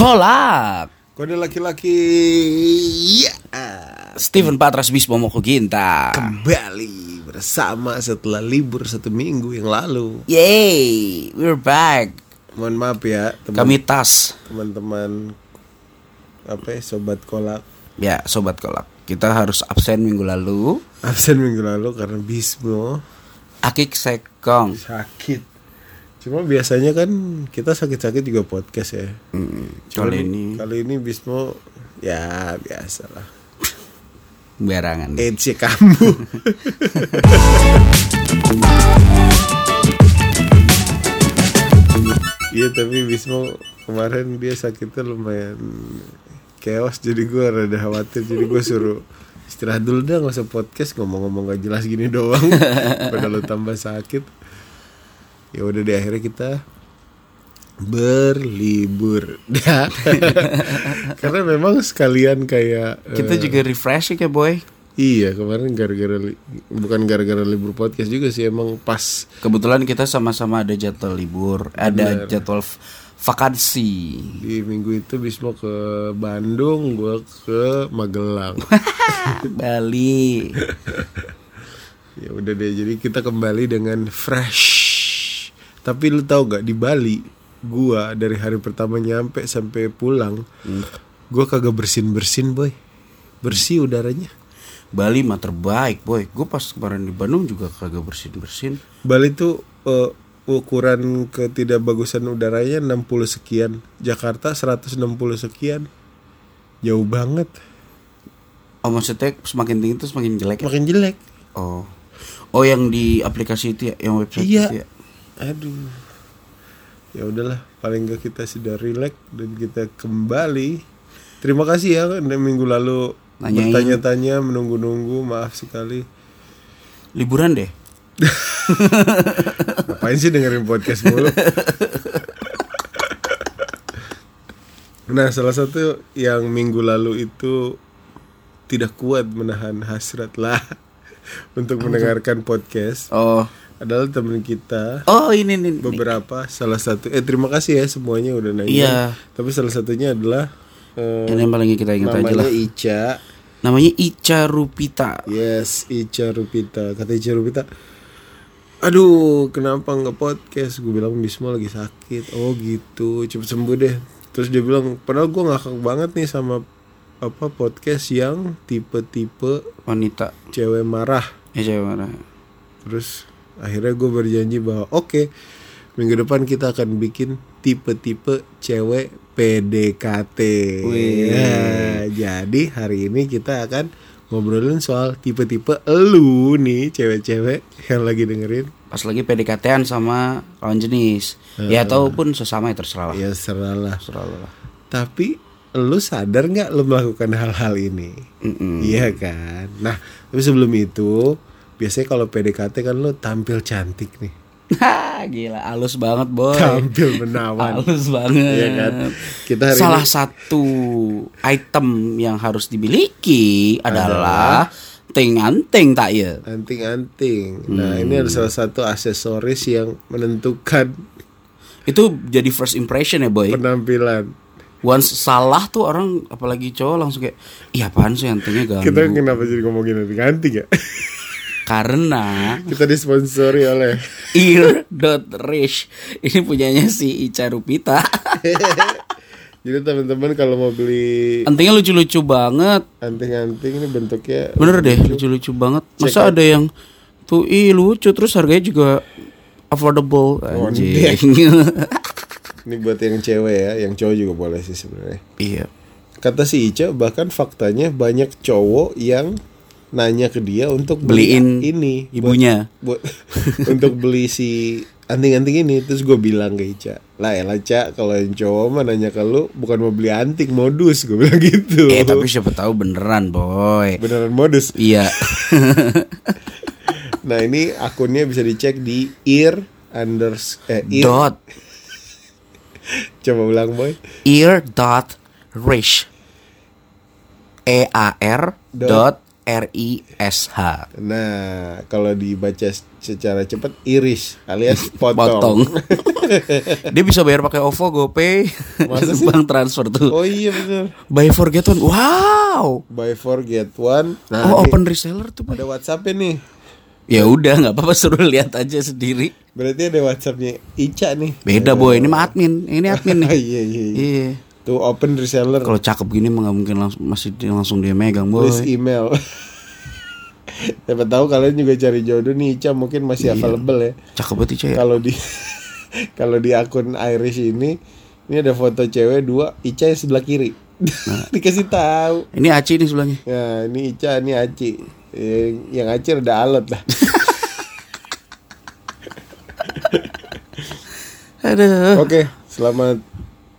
Kolak Kode laki-laki. Ya Steven Patras Bismo Moko Ginta kembali bersama setelah libur satu minggu yang lalu. Yay We're back. Mohon maaf ya teman- Kami tas. teman-teman apa ya, sobat kolak Ya Sobat Kolak Kita harus absen minggu lalu. Absen minggu lalu karena Bismo Akik Sekong. sakit. Cuma biasanya kan kita sakit-sakit juga podcast ya. Hmm, Kali ini kali ini Bismo ya biasalah. Barangan AIDS ya kamu. Iya tapi Bismo kemarin dia sakitnya lumayan chaos jadi gue rada khawatir jadi gue suruh istirahat dulu dah nggak usah podcast ngomong-ngomong gak jelas gini doang padahal lu tambah sakit ya udah deh akhirnya kita berlibur karena memang sekalian kayak Kita eh, juga refreshing ya boy Iya kemarin gara-gara li- bukan gara-gara libur podcast juga sih emang pas Kebetulan kita sama-sama ada jadwal libur Ada Bener. jadwal v- vakansi di minggu itu Bismo ke Bandung, gua ke Magelang. Bali ya udah deh jadi kita kembali dengan fresh. Tapi lu tahu gak di Bali gua dari hari pertama nyampe sampai pulang gua kagak bersin bersin boy. Bersih udaranya. Bali mah terbaik boy. Gue pas kemarin di Bandung juga kagak bersin-bersin. Bali tuh eh, ukuran ketidakbagusan udaranya 60 sekian. Jakarta 160 sekian. Jauh banget. Oh maksudnya semakin tinggi itu semakin jelek ya? makin jelek. Oh. Oh yang di aplikasi itu ya? Yang website Iya. itu ya aduh. Ya udahlah paling gak kita sudah relax dan kita kembali. Terima kasih ya kan minggu lalu Nanyain. bertanya-tanya menunggu-nunggu maaf sekali. Liburan deh. Ngapain sih dengerin podcast mulu? Nah salah satu yang minggu lalu itu tidak kuat menahan hasrat lah untuk mendengarkan podcast. Oh adalah teman kita. Oh ini nih beberapa salah satu. Eh terima kasih ya semuanya udah nanya. Iya. tapi salah satunya adalah eh, Ini yang paling kita ingat aja namanya lah. Ica. Namanya Ica Rupita. Yes Ica Rupita. Kata Ica Rupita aduh kenapa nggak podcast? Gue bilang Bisma lagi sakit. Oh gitu. Cepet sembuh deh. Terus dia bilang padahal gue ngakak banget nih sama apa podcast yang tipe-tipe Wanita. cewek marah. Eh cewek mana Terus akhirnya gue berjanji bahwa oke minggu depan kita akan bikin tipe-tipe cewek PDKT. Wih. Ya, jadi hari ini kita akan ngobrolin soal tipe-tipe elu nih cewek-cewek yang lagi dengerin. Pas lagi PDKT-an sama lawan jenis Ya ataupun sesama ya terserah lah Ya. Terserah lah Tapi lu sadar nggak lu melakukan hal-hal ini? Mm-mm. Iya kan. Nah, tapi sebelum itu biasanya kalau PDKT kan lu tampil cantik nih. Gila halus banget boy Tampil menawan. Halus banget Iya kan? Kita hari Salah ini- satu item yang harus dimiliki adalah Ting-anting tak ya Anting-anting. Nah, ini ada salah satu aksesoris yang menentukan Itu jadi first impression ya boy penampilan. Once salah tuh orang apalagi cowok langsung kayak Iya apaan sih antingnya ganggu Kita kenapa jadi ngomongin anting-anting ya? Karena Kita disponsori oleh ear.rich Ini punyanya si Ica Rupita. Jadi teman-teman kalau mau beli Antingnya lucu-lucu banget. Anting-anting ini bentuknya Bener deh lucu-lucu. banget. Masa ada yang Tuh ih lucu Terus harganya juga Affordable. Anjing. Ini buat yang cewek ya, yang cowok juga boleh sih sebenarnya. Iya. Kata si Ica bahkan faktanya banyak cowok yang nanya ke dia untuk Beliin beli ini. ibunya. buat, buat untuk beli si anting-anting ini. Terus gue bilang ke Ica lah ya Ca kalau yang cowok mah nanya ke lu bukan mau beli anting modus gue bilang gitu. Eh tapi siapa tahu beneran boy. Beneran modus. Iya. Nah ini akunnya bisa dicek di ear unders eh ear Dot. Coba ulang boy. Ear dot rich. E A R dot R I S H Nah, kalau dibaca secara cepat iris alias Potong. potong. Dia bisa bayar pakai OVO, GoPay, bank transfer tuh. oh iya benar. Buy for get one. Wow. Buy four get one. Nah, oh, open reseller tuh, ada WhatsApp nih. Ya udah, nggak apa-apa suruh lihat aja sendiri. Berarti ada WhatsAppnya Ica nih. Beda boy, ini mah admin, ini admin nih. iya iya. iya. Iya. Tuh open reseller. Kalau cakep gini mah nggak mungkin langsung masih langsung dia megang boy. Tulis email. Siapa tahu kalian juga cari jodoh nih Ica mungkin masih available ya. Cakep banget Ica ya. Kalau di kalau di akun Iris ini ini ada foto cewek dua Ica yang sebelah kiri. Dikasih tahu. Ini Aci nih sebelahnya. Ya, ini Ica, ini Aci. Yang, yang Aci ada alat lah. Aduh. Oke, selamat.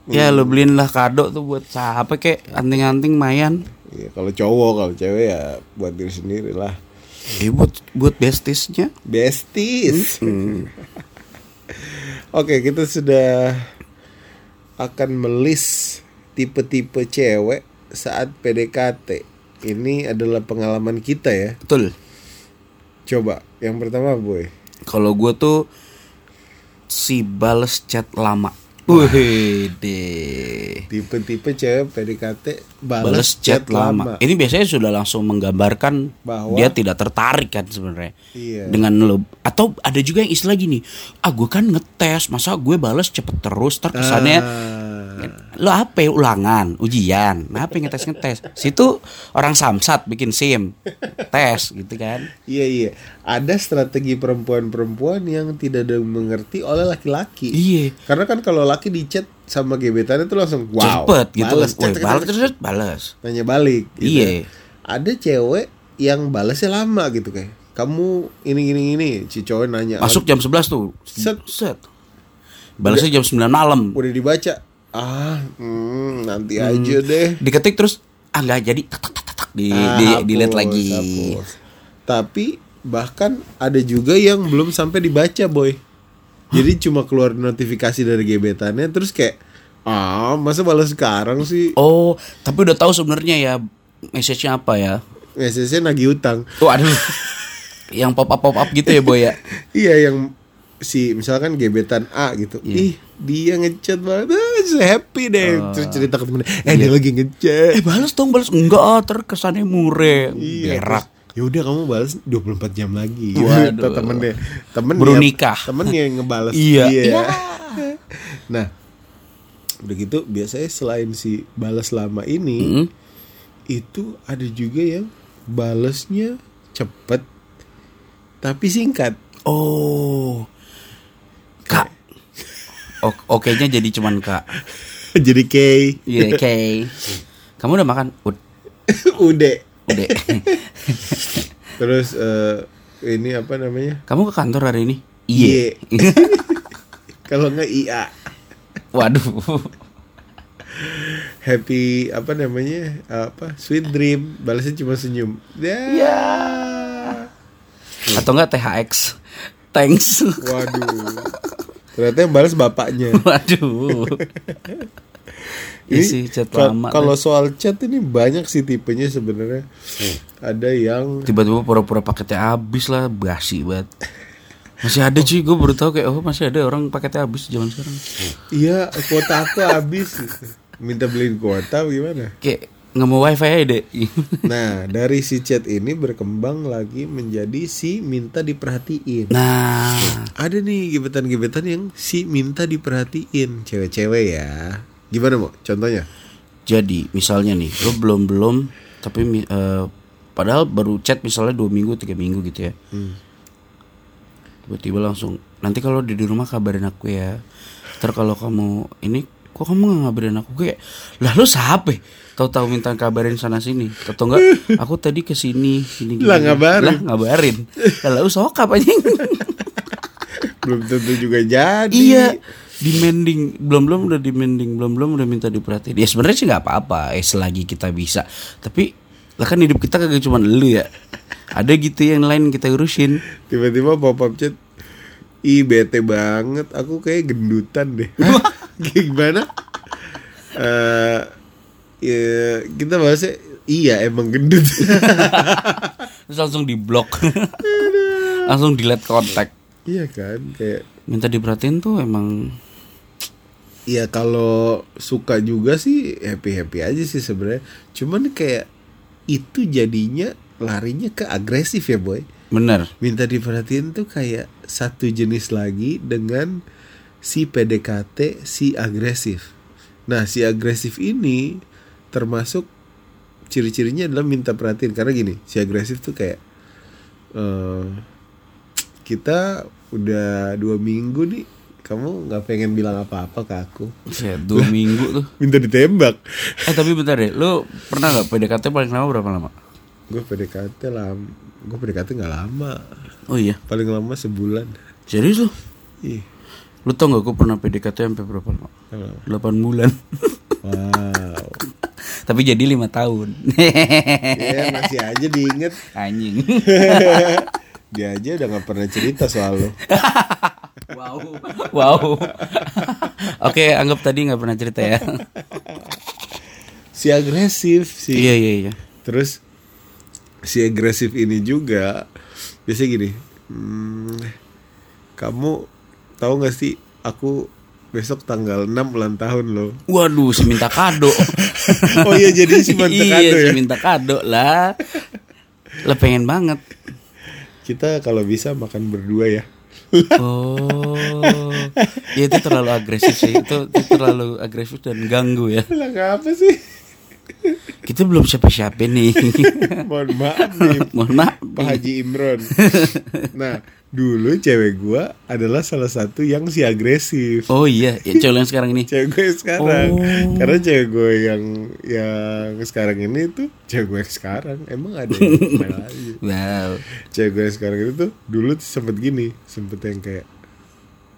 Ya lo beliin lah kado tuh buat siapa kek anting-anting mayan. Ya, kalau cowok, kalau cewek ya buat diri sendiri lah. Eh buat buat bestisnya. Besties. Hmm. Oke, kita sudah akan melis tipe-tipe cewek saat PDKT. Ini adalah pengalaman kita ya. Betul. Coba, yang pertama boy. Kalau gue tuh si bales chat lama. Wih deh. Tipe-tipe cewek PDKT balas chat lama. Ini biasanya sudah langsung menggambarkan Bahwa- dia tidak tertarik kan sebenarnya. Iya. Dengan lo atau ada juga yang istilah gini, ah gue kan ngetes, masa gue bales cepet terus, ntar kesannya Ah, lo apa ulangan ujian apa ngetes ngetes situ orang samsat bikin sim tes gitu kan iya iya. Ada strategi perempuan-perempuan yang tidak ada mengerti oleh laki-laki. iya Karena kan kalau laki di chat sama gebetannya itu langsung wow. cepet gitu balas, kan balas cek, terus balas nanya balik gitu. Iya. Ada cewek yang balasnya lama gitu kayak kamu ini gini gini si cowok nanya masuk jam 11 tuh Set. set balasnya jam 9 malam udah dibaca ah hmm, nanti Hmm. aja deh. Diketik terus ah nggak jadi. Tak tak tak tak, di Ah, di hapus, lagi. hapus. tapi bahkan ada juga yang belum sampai dibaca boy. Jadi cuma keluar notifikasi dari gebetannya terus kayak ah masa balas sekarang sih? Oh tapi udah tahu sebenarnya ya message-nya apa ya? Message-nya nagih utang. Tuh aduh. Yang pop up pop up gitu ya boy ya? Iya yang si misalkan gebetan A gitu Iya. ih dia ngechat banget ah, so happy deh terus cerita ke temennya eh Iya. dia lagi ngechat eh balas dong balas enggak ah, terkesannya mure Iya, berak Ya udah kamu balas 24 jam lagi. Waduh. Kata temennya. Temen Baru nikah. Temennya yang ngebales. Iya. Iya. nah, udah gitu biasanya selain si balas lama ini, Mm. itu ada juga yang balesnya cepet tapi singkat. Oh. Kak. Oke-nya jadi cuman Kak. Jadi K, Iya, oke. Kamu udah makan? Ud- udah. Udah. Terus eh, ini apa namanya? Kamu ke kantor hari ini? Iya. Kalau nggak IA. Waduh. happy apa namanya apa sweet dream balasnya cuma senyum ya Ya. Atau enggak THX? Thanks. waduh ternyata yang balas bapaknya Waduh. Isi chat lama. kalau soal chat ini banyak sih tipenya sebenarnya ada yang tiba-tiba pura-pura paketnya habis lah, basi banget. Masih ada cuy, gue baru tahu kayak oh masih ada orang paketnya habis zaman sekarang. iya kuota aku habis minta beliin kuota gimana Kayak nggak mau wifi aja deh. nah dari si chat ini berkembang lagi menjadi si minta diperhatiin Nah, ada nih gebetan-gebetan yang si minta diperhatiin cewek-cewek ya gimana mau contohnya jadi misalnya nih, lo belum belum, tapi eh, padahal baru chat misalnya dua minggu tiga minggu gitu ya. Tiba-tiba langsung nanti kalau di di rumah kabarin aku ya. Ntar kalau kamu ini kok kamu nggak ngabarin aku kayak lah lu siapa? Tahu-tahu minta kabarin sana sini. Atau enggak aku tadi ke sini gini gini. Lah, ngabarin. Lah ngabarin. Lu sok apa anjing? belum tentu juga jadi Iya, demanding belum belum udah demanding belum belum udah minta diperhatiin. Ya sebenarnya sih nggak apa-apa, eh selagi kita bisa. Tapi lah kan hidup kita kagak cuma lu ya. Ada gitu yang lain kita urusin. tiba-tiba pop up chat ih bete banget aku kayak gendutan deh gimana Eh ya, kita bahasnya iya emang gendut Terus langsung di blok. langsung delete kontak Iya kan kayak minta diperhatiin tuh emang ya kalau suka juga sih happy happy aja sih sebenarnya. Cuman kayak itu jadinya larinya ke agresif ya boy. bener Minta diperhatiin tuh kayak satu jenis lagi dengan si PDKT si agresif. Nah si agresif ini termasuk ciri-cirinya adalah minta perhatiin karena gini si agresif tuh kayak eh kita udah dua minggu nih kamu nggak pengen bilang apa-apa ke aku. Ya, dua minggu tuh. minta ditembak. Eh tapi bentar deh lu pernah nggak PDKT paling lama berapa lama? Gue PDKT lama gue PDKT nggak lama. Oh iya? Paling lama sebulan. Serius lu? Ih lu tau gak gue pernah PDKT sampai berapa lama. 8 bulan. Wow tapi jadi lima tahun. Ya masih aja diinget. Anjing. Dia aja udah nggak pernah cerita soal lo wow. Wow. Oke anggap tadi nggak pernah cerita ya. Si agresif si iya iya iya. Terus si agresif ini juga biasanya gini hmm, kamu tahu nggak sih aku besok tanggal 6 ulang tahun lo. Waduh si minta kado. Oh iya jadi si minta iya kado si ya? minta kado lah. Lah pengen banget. Kita kalau bisa makan berdua ya. Oh. Ya itu terlalu agresif sih. Itu, itu terlalu agresif dan ganggu ya. Lah apa sih? Kita belum siapa-siapa nih. Mohon maaf nih. Mohon maaf Pak Haji Imron. Nah dulu cewek gua adalah salah satu yang si agresif. Oh iya ya cowok yang sekarang ini. Cewek gue sekarang. Oh. karena cewek gue yang yang sekarang ini tuh cewek gue yang sekarang. Emang ada yang lain lagi? Wow. Cewek gue yang sekarang itu tuh dulu tuh sempet gini sempet yang kayak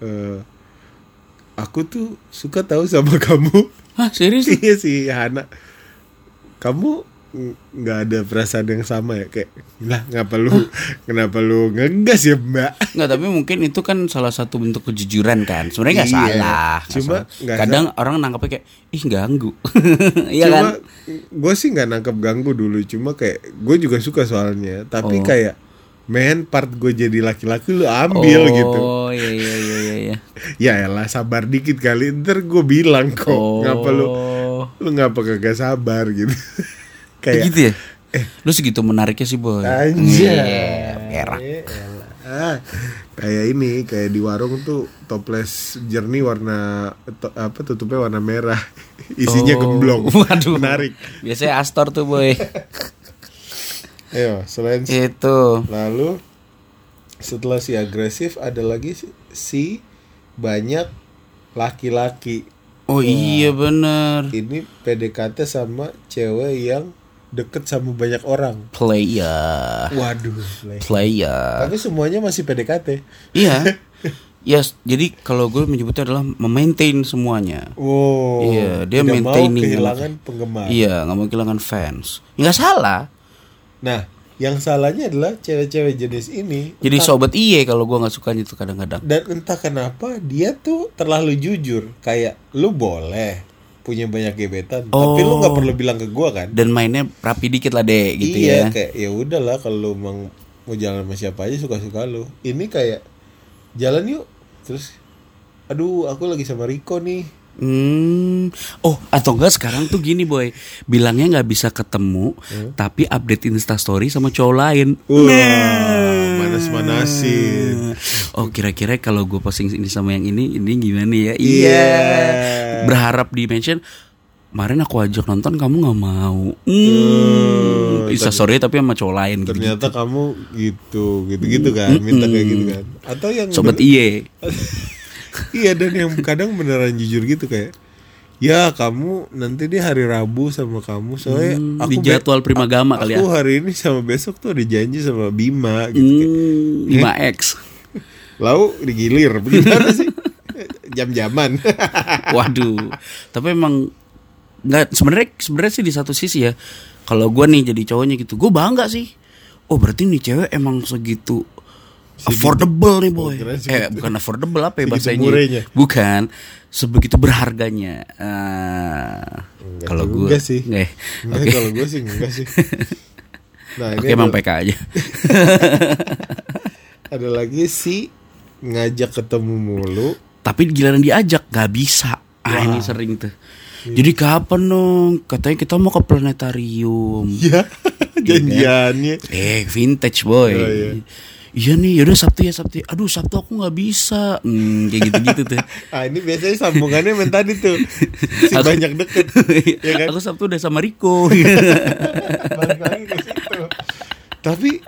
eh aku tuh suka tahu sama kamu. Hah serius? Iya sih Hana. Kamu nggak ada perasaan yang sama ya kayak lah ngapa lu kenapa lu ngegas ya mbak Nggak tapi mungkin itu kan salah satu bentuk kejujuran kan Sebenarnya nggak Iya, salah cuma salah. nggak Kadang orang nangkepnya kayak Ih ganggu Iya cuma kan gue sih nggak nangkep ganggu dulu cuma kayak gue juga suka soalnya tapi Oh. kayak men part gue jadi laki-laki lu ambil gitu Oh iya iya iya iya, iya. ya elah sabar dikit kali ntar gue bilang kok Oh. ngapa lu lu ngapa kagak sabar gitu kayak gitu ya? Lu segitu menariknya sih boy. Anjay. Iya, merah Ah, kayak ini kayak di warung tuh toples jernih warna to- apa tutupnya warna merah. Isinya Oh, gemblong. Waduh. Menarik. Biasanya Astor tuh boy. Ayo selain Itu. Lalu setelah si agresif ada lagi si, si banyak laki-laki. Oh iya bener. ini PDKT sama cewek yang deket sama banyak orang Player waduh Le. Player tapi semuanya masih PDKT Iya Yes, jadi kalau gue menyebutnya adalah memaintain semuanya. wow Iya, dia tidak mau maintaining kehilangan penggemar Iya, nggak mau kehilangan fans. Nggak salah. Nah, yang salahnya adalah cewek-cewek jenis ini. Jadi entah- sobat iye kalau gue nggak sukanya tuh kadang-kadang. dan entah kenapa dia tuh terlalu jujur. Kayak lu boleh punya banyak gebetan, tapi lu nggak Oh. perlu bilang ke gua kan. Dan mainnya rapi dikit lah deh, gitu iya, ya. kayak ya udahlah kalau lu emang mau jalan sama siapa aja suka-suka lu. Ini kayak jalan yuk. Terus aduh, aku lagi sama Riko nih. Hmm. Oh, atau enggak sekarang tuh gini boy, bilangnya nggak bisa ketemu, tapi update instastory sama cowok lain. Wah, manas-manasin. Oh, kira-kira kalau gue posting ini sama yang ini, ini gimana ya? Iya. Berharap di mention. Kemarin aku ajak nonton, kamu nggak mau. Hmm. Instastory tapi sama cowok lain. Gitu. Ternyata kamu gitu, gitu-gitu kan, minta kayak gitu kan. Atau yang Sobat iye. iya dan yang kadang beneran jujur gitu kayak ya kamu nanti di hari Rabu sama kamu soalnya Hmm, aku di jadwal prima gama kali ya. aku hari ini sama besok tuh ada janji sama Bima gitu kayak, Hmm, 5X. lalu digilir gimana sih jam-jaman Waduh. Tapi emang nggak sebenarnya sebenarnya sih di satu sisi ya. Kalau gue nih jadi cowoknya gitu, gue bangga sih. Oh berarti nih cewek emang segitu affordable nih boy. Eh bukan affordable apa ya bahasanya? murahnya. Bukan. Sebegitu berharganya. Enggak kalau gue juga sih. Nggak ya? Enggak, Oke. kalau gue sih enggak sih nah Oke ini emang ada, PK aja. ada lagi si ngajak ketemu mulu Tapi giliran diajak gak bisa. Ah ini sering tuh. Jadi kapan dong? Katanya kita mau ke planetarium. ya janjiannya Eh vintage boy. Oh, iya. Iya nih, yaudah Sabtu ya Sabtu. ya. Aduh Sabtu aku nggak bisa. Hmm, kayak gitu-gitu tuh. ah ini biasanya sambungannya men tadi tuh si Aku- banyak deket ya kan Aku Sabtu udah sama Riko. balik lagi ke situ tapi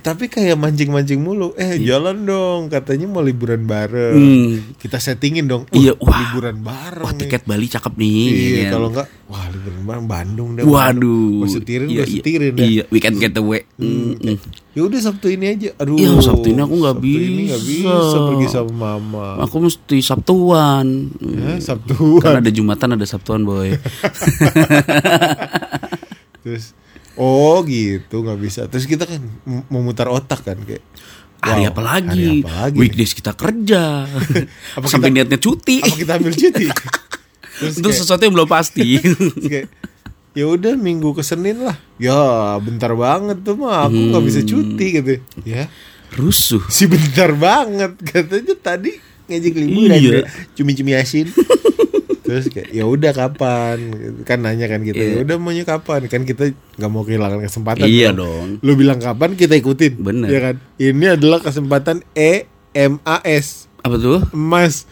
tapi kayak mancing-mancing mulu eh jalan dong katanya mau liburan bareng Hmm. kita settingin dong Iya, Wah, wah. liburan bareng Wah nih. tiket Bali cakep nih. Iya, ya kan? kalau enggak wah liburan bareng Bandung deh. Waduh. Gue setirin, Iya, gue iya. setirin deh. Iya, weekend getaway. Hmm, hmm. Ya udah Sabtu ini aja. Aduh. Iya, Sabtu ini aku nggak Sabtu ini bisa. bisa pergi sama mama. Aku mesti Sabtuan. Ya, Sabtuan. Kan ada Jumatan ada Sabtuan boy. Terus oh gitu nggak bisa. Terus kita kan memutar otak kan kayak Hari wow, apa lagi? Hari apa lagi? Weekdays kita kerja. Apa Sampai kita- niatnya cuti. Apa kita ambil cuti? Terus Untuk kayak, sesuatu yang belum pasti. kayak ya udah minggu ke Senin lah. Ya bentar banget tuh mah aku nggak bisa Hmm. cuti gitu. Ya Rusuh. si bentar banget katanya tadi ngejek liburan Iya. cumi-cumi asin terus kayak ya udah kapan? Kan nanya kan kita ya Iya. udah maunya kapan? Kan kita nggak mau kehilangan kesempatan Iya dong. dong. lu bilang kapan kita ikutin. Bener. ya kan? Ini adalah kesempatan E M A S. Apa tuh? emas.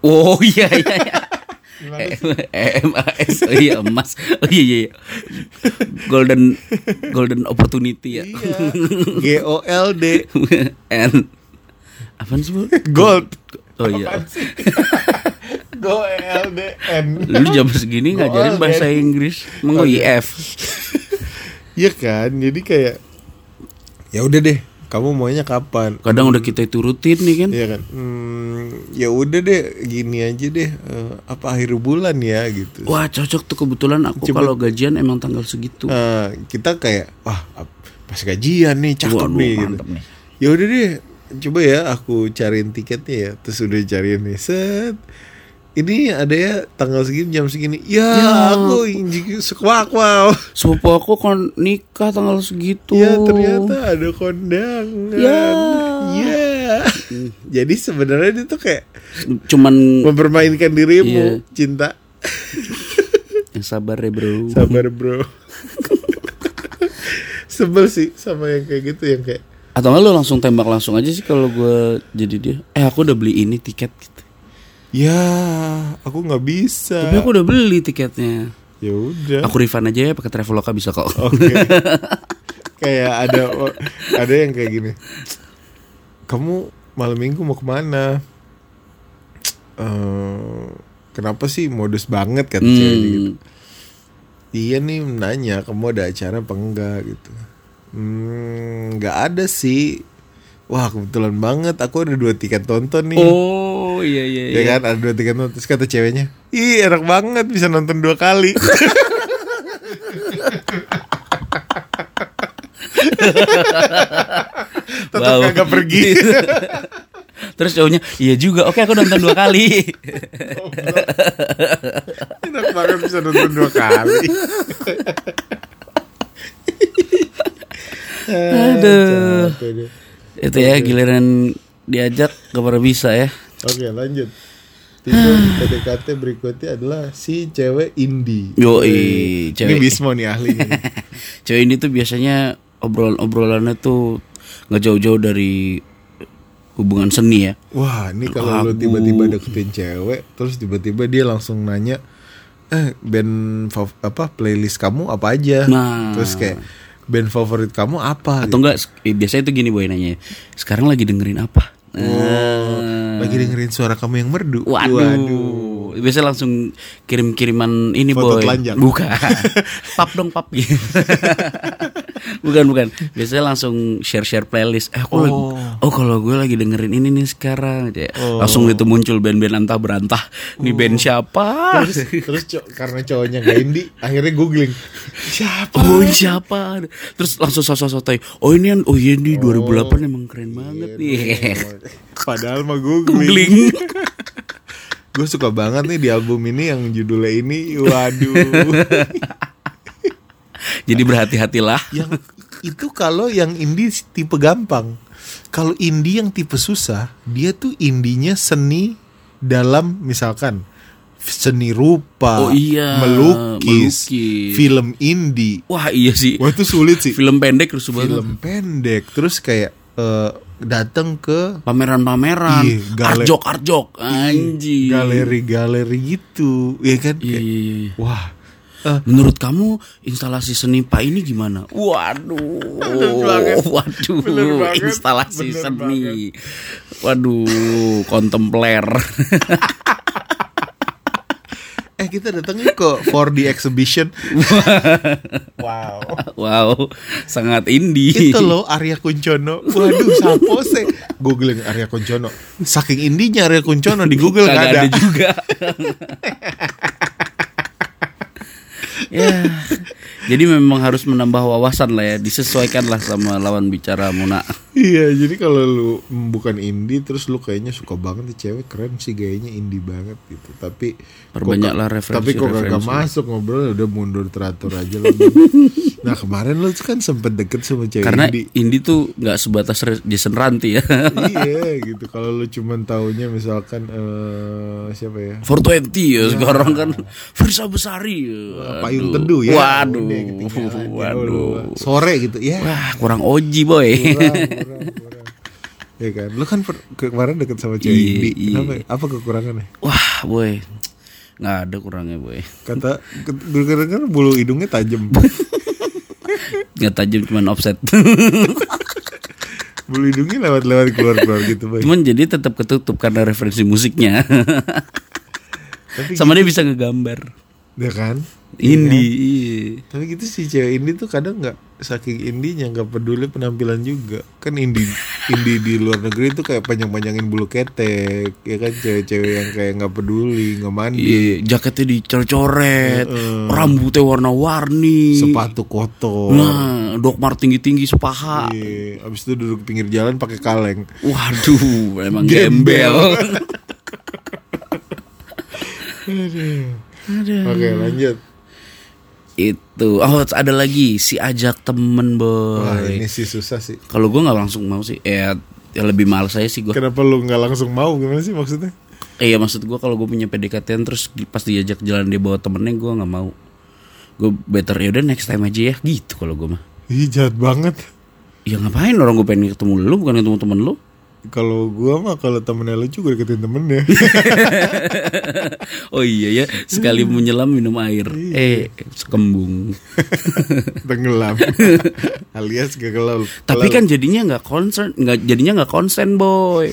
Oh iya iya. iya. EMAS oh iya emas. Oh iya iya iya. golden golden opportunity ya. Iya. G O L D. And apaan sih gold. Oh iya Apaan sih? G O L D N lu jam segini ngajarin bahasa Inggris Oh, Menggo iya. IF Iya kan jadi kayak ya udah deh kamu maunya kapan kadang udah kita turutin nih kan Iya kan. Hmm, ya udah deh, gini aja deh. eh, apa akhir bulan ya gitu. wah cocok tuh kebetulan aku kalau gajian emang tanggal segitu Eh, kita kayak wah pas gajian nih cakep Waduh, nih gitu. nih. Ya udah deh, coba ya aku cariin tiketnya ya. Terus udah cariin nih set. Ini ada ya tanggal segini jam segini. Ya, Ya. aku injik sekuak wow. sepupu aku kan nikah tanggal segitu Ya ternyata ada kondangan. Ya. Ya. Jadi sebenarnya itu kayak cuman mempermainkan dirimu, Iya. cinta. yang sabar ya bro Sabar bro Sebel sih sama yang kayak gitu yang kayak Atau lu langsung tembak langsung aja sih kalau gue jadi dia. Eh aku udah beli ini tiket gitu. Ya aku nggak bisa. Tapi aku udah beli tiketnya. Ya udah. Aku refund aja ya pakai Traveloka bisa kok. Oke. Kayak ada Ada yang kayak gini. Kamu malam minggu mau ke mana? Eh, Kenapa sih modus banget kata Hmm. gitu? Iya nih nanya kamu ada acara apa enggak gitu. Hmm, nggak ada sih Wah kebetulan banget aku ada dua tiket tonton nih Oh iya iya Ya kan ada dua tiket nonton Terus kata ceweknya Ih enak banget bisa nonton dua kali Tetap Wow. kagak pergi Terus cowoknya iya juga. Oke aku nonton dua kali. Enak banget bisa nonton dua kali Aduh. Deh. Itu ya giliran diajak gak pernah bisa ya. Oke lanjut Itu PDKT berikutnya adalah si cewek indie Yoi, Ini cewek. Bismo nih nih. Cewek ini tuh biasanya obrolan-obrolannya tuh nggak jauh-jauh dari hubungan seni ya. Wah, ini kalau lu tiba-tiba deketin cewek, terus tiba-tiba dia langsung nanya, eh band apa playlist kamu apa aja? Nah. Terus kayak band favorit kamu apa? Atau enggak eh, biasanya itu gini boy nanya. Sekarang lagi dengerin apa? Oh, lagi dengerin suara kamu yang merdu. Waduh. Biasa langsung kirim-kiriman ini Foto boy. telanjang. Bukan. pap dong pap gitu. bukan bukan. Biasanya langsung share-share playlist. Eh aku lagi, Oh. oh kalau gue lagi dengerin ini nih sekarang. Kayak Oh. Langsung itu muncul band-band antah berantah. Nih band siapa? Terus, terus co- karena cowoknya gak indie, akhirnya googling siapa? Oh ini siapa? Terus langsung sosok-sotoy. Oh ini yang oh iya nih 2008 emang keren banget nih. Padahal mah googling. Googling. Gue suka banget nih di album ini yang judulnya ini, waduh. Jadi berhati-hatilah. yang itu kalau yang indie tipe gampang. Kalau indie yang tipe susah, dia tuh indinya seni dalam misalkan seni rupa, Oh iya, melukis, melukis. film indie. Wah iya sih. Wah itu sulit sih. Film pendek terus banget. Film pendek, terus kayak eh, datang ke Pameran-pameran, Iya, gale- arjok arjok, anjing. galeri-galeri gitu, ya kan? Iya, iya, iya. Wah, eh, Menurut kamu instalasi seni Pak ini gimana? Waduh, banget. waduh, Bener banget. instalasi Bener seni. Waduh, kontempler. eh kita datangnya ke 4D exhibition. wow. wow, sangat indie. Itu loh Arya Kuncono. Waduh, sapo sih? Googling Arya Kuncono. Saking indinya Arya Kuncono di Google Kagak nggak ada. ada. juga. ya, jadi memang harus menambah wawasan lah ya, disesuaikan lah sama lawan bicara Muna. Iya, jadi kalau lu bukan indie terus lu kayaknya suka banget nih cewek keren sih gayanya indie banget gitu. Tapi Perbanyaklah referensi- Tapi kok kagak referensi. masuk ngobrol udah mundur teratur aja lah. nah, kemarin lu kan sempet deket sama cewek Karena indie. indie tuh nggak sebatas Jason Ranti ya. iya gitu. Kalau lu cuman taunya misalkan eh siapa ya? 420 ya sekarang kan Firsa Besari. ya. Payung teduh ya. Waduh. Ketinggalan. Waduh. Sore gitu ya. Wah, kurang oji boy. kurang, kurang. Ya kan, lu kan per- ke- kemarin deket sama cewek Iya, indie. iya. Kenapa? Apa kekurangannya? Wah, boy. nggak ada kurangnya boy. Kata gue denger bulu hidungnya tajam. Nggak tajam cuman offset. bulu hidungnya lewat-lewat keluar-keluar gitu, Boy. cuman jadi tetap ketutup karena referensi musiknya. Tapi Sama dia bisa ngegambar. Ya kan? Indie. iya. Tapi gitu sih cewek indie tuh kadang nggak saking indinya nggak peduli penampilan juga. Kan indie indie di luar negeri tuh kayak panjang-panjangin bulu ketek, ya kan cewek-cewek yang kayak nggak peduli, nggak mandi, Iya, jaketnya dicoret-coret, rambutnya warna-warni. sepatu kotor. Nah, Doc Mart tinggi-tinggi sepaha. Iya, abis itu duduk pinggir jalan pakai kaleng. Waduh, emang Gembel. gembel. Oke, lanjut. Itu. Oh, ada lagi si ajak temen Wah, boy. ini sih susah sih. Kalau gue nggak langsung mau sih, ya, ya lebih males saya sih gue. Kenapa lu nggak langsung mau gimana sih maksudnya? Eh, ya maksud gue kalau gue punya PDKT terus pas diajak jalan dia bawa temennya gue nggak mau. Gue better ya udah next time aja ya gitu kalau gue mah. Ih, jahat banget. Ya ngapain orang gue pengen ketemu lu bukan ketemu temen lu. Kalau gua mah kalau temennya lucu gue deketin temennya. Oh iya ya, sekali menyelam minum air. Eh, sekembung. Tenggelam. Alias gak kelau. Tapi kan jadinya nggak concern, nggak jadinya nggak konsen boy.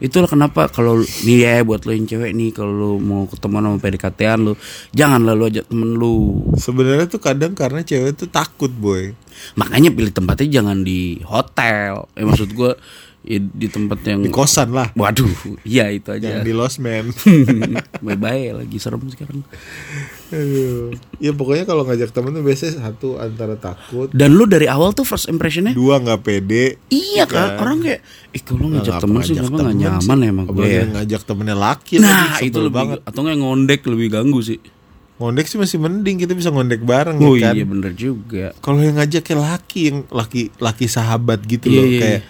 Itulah kenapa kalau nih ya buat lo yang cewek nih kalau lo mau ketemu sama PDKT-an lo, janganlah lo ajak temen lu. sebenarnya tuh kadang karena cewek tuh takut boy. Makanya pilih tempatnya jangan di hotel. Eh maksud gua ya, di tempat yang Di kosan lah. Waduh, iya itu aja. Jangan di lost man. bye bye lagi serem sekarang. Aduh. Ya pokoknya kalau ngajak temen tuh biasanya satu antara takut, Dan lu dari awal tuh first impressionnya dua nggak pede. Iya kan, orang kayak, eh kalau ngajak temen sih ngajak temen nyaman sih. ya emang gue ya. ngajak temennya laki Nah lagi, itu lebih, banget. atau nggak ngondek lebih ganggu sih. Ngondek sih masih mending kita bisa ngondek bareng Oh ya kan. iya bener juga. Kalau yang ngajaknya laki yang laki laki sahabat gitu Iya, loh iya, kayak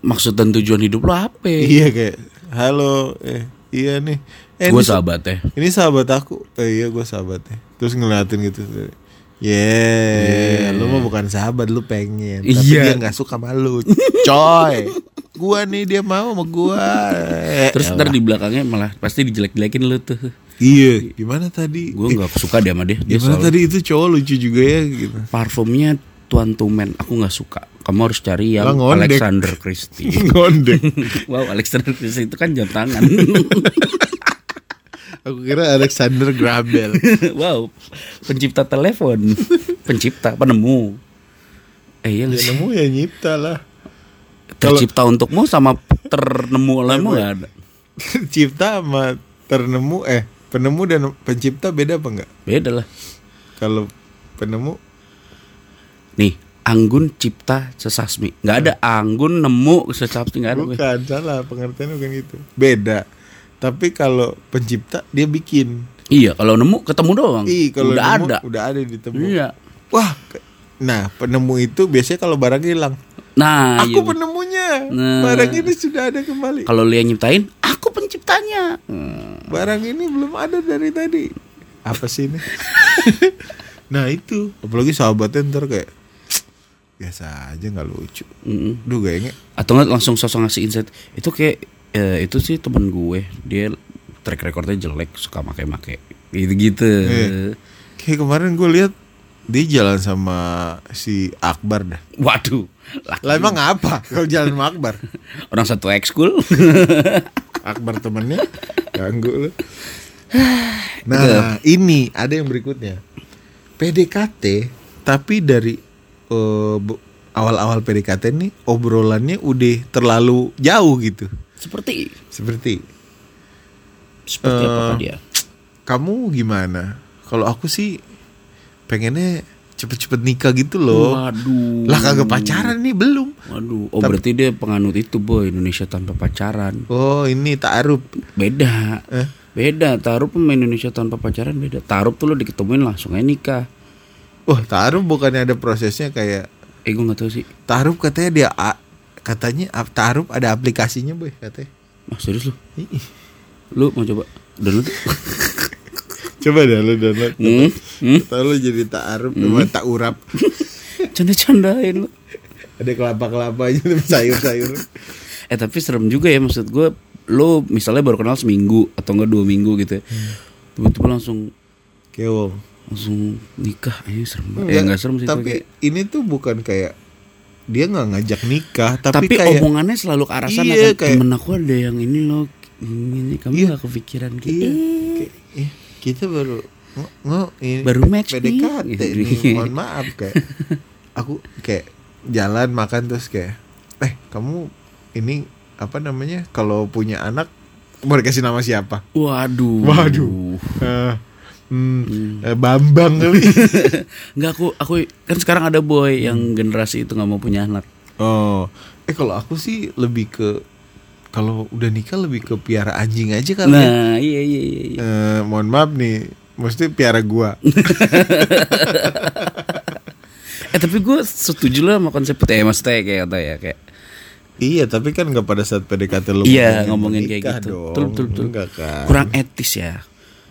Maksud dan tujuan hidup lo apa? iya kayak halo eh iya nih. Eh, gue sahabat ya. ini sahabat aku. Eh, iya gue sahabatnya. Terus ngeliatin gitu. Yeah, lu mah bukan sahabat, lu pengen. Tapi Iya. dia nggak suka malu. Coy. Gua nih dia mau sama gua. Eh, Terus ntar di belakangnya malah pasti dijelek-jelekin lu tuh. Iya, gimana tadi? Gue nggak suka dia sama dia. Dia Gimana tadi itu cowok lucu juga ya gitu. parfumnya Tuan Tumen. Aku nggak suka. Kamu harus cari yang ngondek. Alexander Christie. Ngondek. wow, Alexander Christie itu kan jam tangan. Aku kira Alexander Grabel. wow, pencipta telepon, pencipta, penemu. Eh iya nggak ya nemu ya nyipta lah. tercipta untukmu sama ternemu olehmu nggak ada. Cipta sama ternemu eh penemu dan pencipta beda apa enggak? Beda lah. Kalau penemu Nih, Anggun cipta sesasmi. Nggak ada Anggun nemu sesasmi nggak ada. gue. bukan salah pengertiannya bukan gitu. Beda. Tapi kalau pencipta dia bikin. Iya, kalau nemu ketemu doang. Ih, kalau udah nemu, ada. udah ada ditemu. Iya. Wah, Nah, penemu itu biasanya kalau barang hilang. Nah, Aku iya. penemunya. Nah. Barang ini sudah ada kembali. kalau lu yang nyiptain, aku penciptanya. Hmm. Barang ini belum ada dari tadi. Apa sih ini? nah itu, apalagi sahabatnya ntar kayak biasa aja nggak lucu. Mm-mm. Duh kayaknya Atau nggak langsung sosok ngasih insight. Itu kayak eh, itu sih teman gue, dia track recordnya jelek, suka make-make. Gitu-gitu. Iya. kayak kemarin gue lihat dia jalan sama si Akbar dah. Waduh. laki Lah emang apa kalau jalan sama Akbar? Orang satu ekskul. Akbar temennya ganggu lu. Nah, ini ada yang berikutnya. PDKT tapi dari eh, bu- awal-awal PDKT nih obrolannya udah terlalu jauh gitu. Seperti Seperti seperti Eh, apa dia? kamu gimana? Kalau aku sih pengennya cepet-cepet nikah gitu loh. Waduh. Lah kagak pacaran nih belum. Waduh. Oh berarti dia penganut itu boy Indonesia tanpa pacaran. Oh, ini taaruf. Beda. Eh? Beda. Taruh pemain Indonesia tanpa pacaran beda. Taruh tuh lo diketemuin langsung aja nikah. Wah, taaruf bukannya ada prosesnya kayak Eh gue gak tahu sih. taaruf katanya dia a- katanya taaruf ada aplikasinya, boy, katanya. Ah serius lu? Lu mau coba? Download? Coba dah lu download. hmm? Hmm? Tahu lu jadi taaruf sama tak urap. Canda-candain lu. Ada kelapa-kelapa aja sama sayur-sayur. Eh tapi serem juga ya maksud gue Lo misalnya baru kenal seminggu Atau enggak dua minggu gitu ya Tiba-tiba langsung Kewong. Langsung nikah Ini serem banget Ya enggak serem sih Tapi kayak- ini tuh bukan kayak dia nggak ngajak nikah, tapi, Tapi, kayak omongannya selalu ke arah sana Iya, kan kayak- Temen aku ada yang ini loh ini, Kamu Iya. gak kepikiran gitu iya, kayak, eh, kita baru nge- ini Baru match. PDKT nih. Mohon maaf kayak aku kayak jalan makan terus kayak eh kamu ini apa namanya kalau punya anak mau dikasih nama siapa? Waduh Waduh. Eh, hmm, eh, Bambang kali. Enggak aku aku kan sekarang ada boy yang generasi itu nggak mau punya anak. oh, eh kalau aku sih lebih ke kalau udah nikah lebih ke piara anjing aja kali. ya. Nah, iya iya iya. iya. Eh, mohon maaf nih, mesti piara gua. Eh tapi gue setuju lah sama konsep ya maksudnya kayak kata ya kayak iya, tapi kan nggak pada saat PDKT lu Iya ngomongin kayak gitu. dong. Betul betul betul. Kan. Kurang etis ya.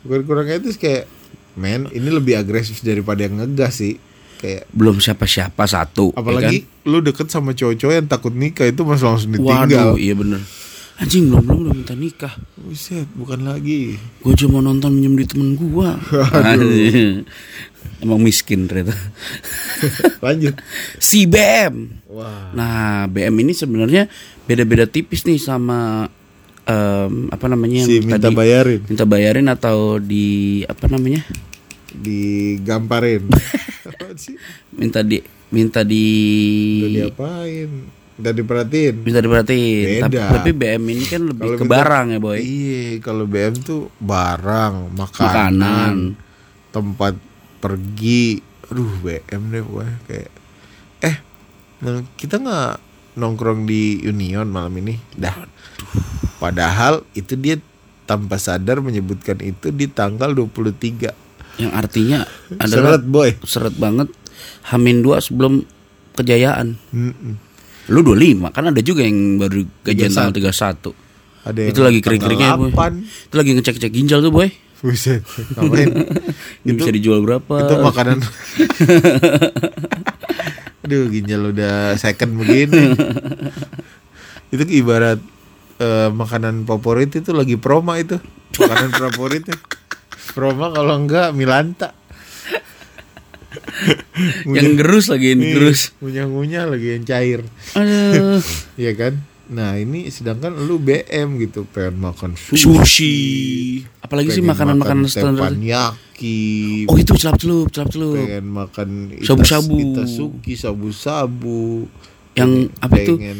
Bukan kurang etis kayak men, ini lebih agresif daripada yang ngegas sih. Kayak Belum siapa-siapa satu. ya apalagi lu deket sama cowok-cowok yang takut nikah itu mas langsung kan? ditinggal. Waduh, iya bener. Anjing belum belum udah minta nikah. Buset, bukan lagi. Gue cuma nonton minjem di temen gua. Anjing. Emang miskin ternyata. Lanjut. si BM. Wah. Nah, BM ini sebenarnya beda-beda tipis nih sama em, apa namanya Si minta tadi bayarin, minta bayarin atau di apa namanya? digamparin. Minta di minta di Udah diapain? Udah diperhatiin. minta diperhatiin. Tapi, Beda. tapi BM ini kan lebih Kalau ke minta- barang ya, boy. Iya, kalau BM tuh barang, makanan, Makanan. tempat pergi. Aduh, BM deh gue kayak eh kita nggak nongkrong di Union malam ini. Dah. Padahal itu dia tanpa sadar menyebutkan itu di tanggal 23. Yang artinya adalah Seret boy. seret banget Hamin dua sebelum kejayaan. Mm-mm. Lu 25 kan ada juga yang baru gajian tanggal 31. Ada yang Itu lagi kering-keringnya, boy. tanggal 8. Itu lagi ngecek-cek ginjal tuh, boy. Buset, ngapain? Ini bisa dijual berapa? itu makanan Aduh ginjal udah second begini Itu ibarat eh, makanan favorit itu lagi promo itu Makanan favoritnya Promo kalau enggak Milanta yang gerus lagi ini gerus. Ngunyah-ngunyah lagi yang cair Aduh. Iya kan Nah ini sedangkan lu BM gitu Pengen makan sushi, Sushi. Apalagi sih pengen makanan-makanan makan standar. teppanyaki Oh itu celup-celup, celup-celup. pengen makan itas- Shabu-shabu. itasuki sabu-sabu Yang apa itu? pengen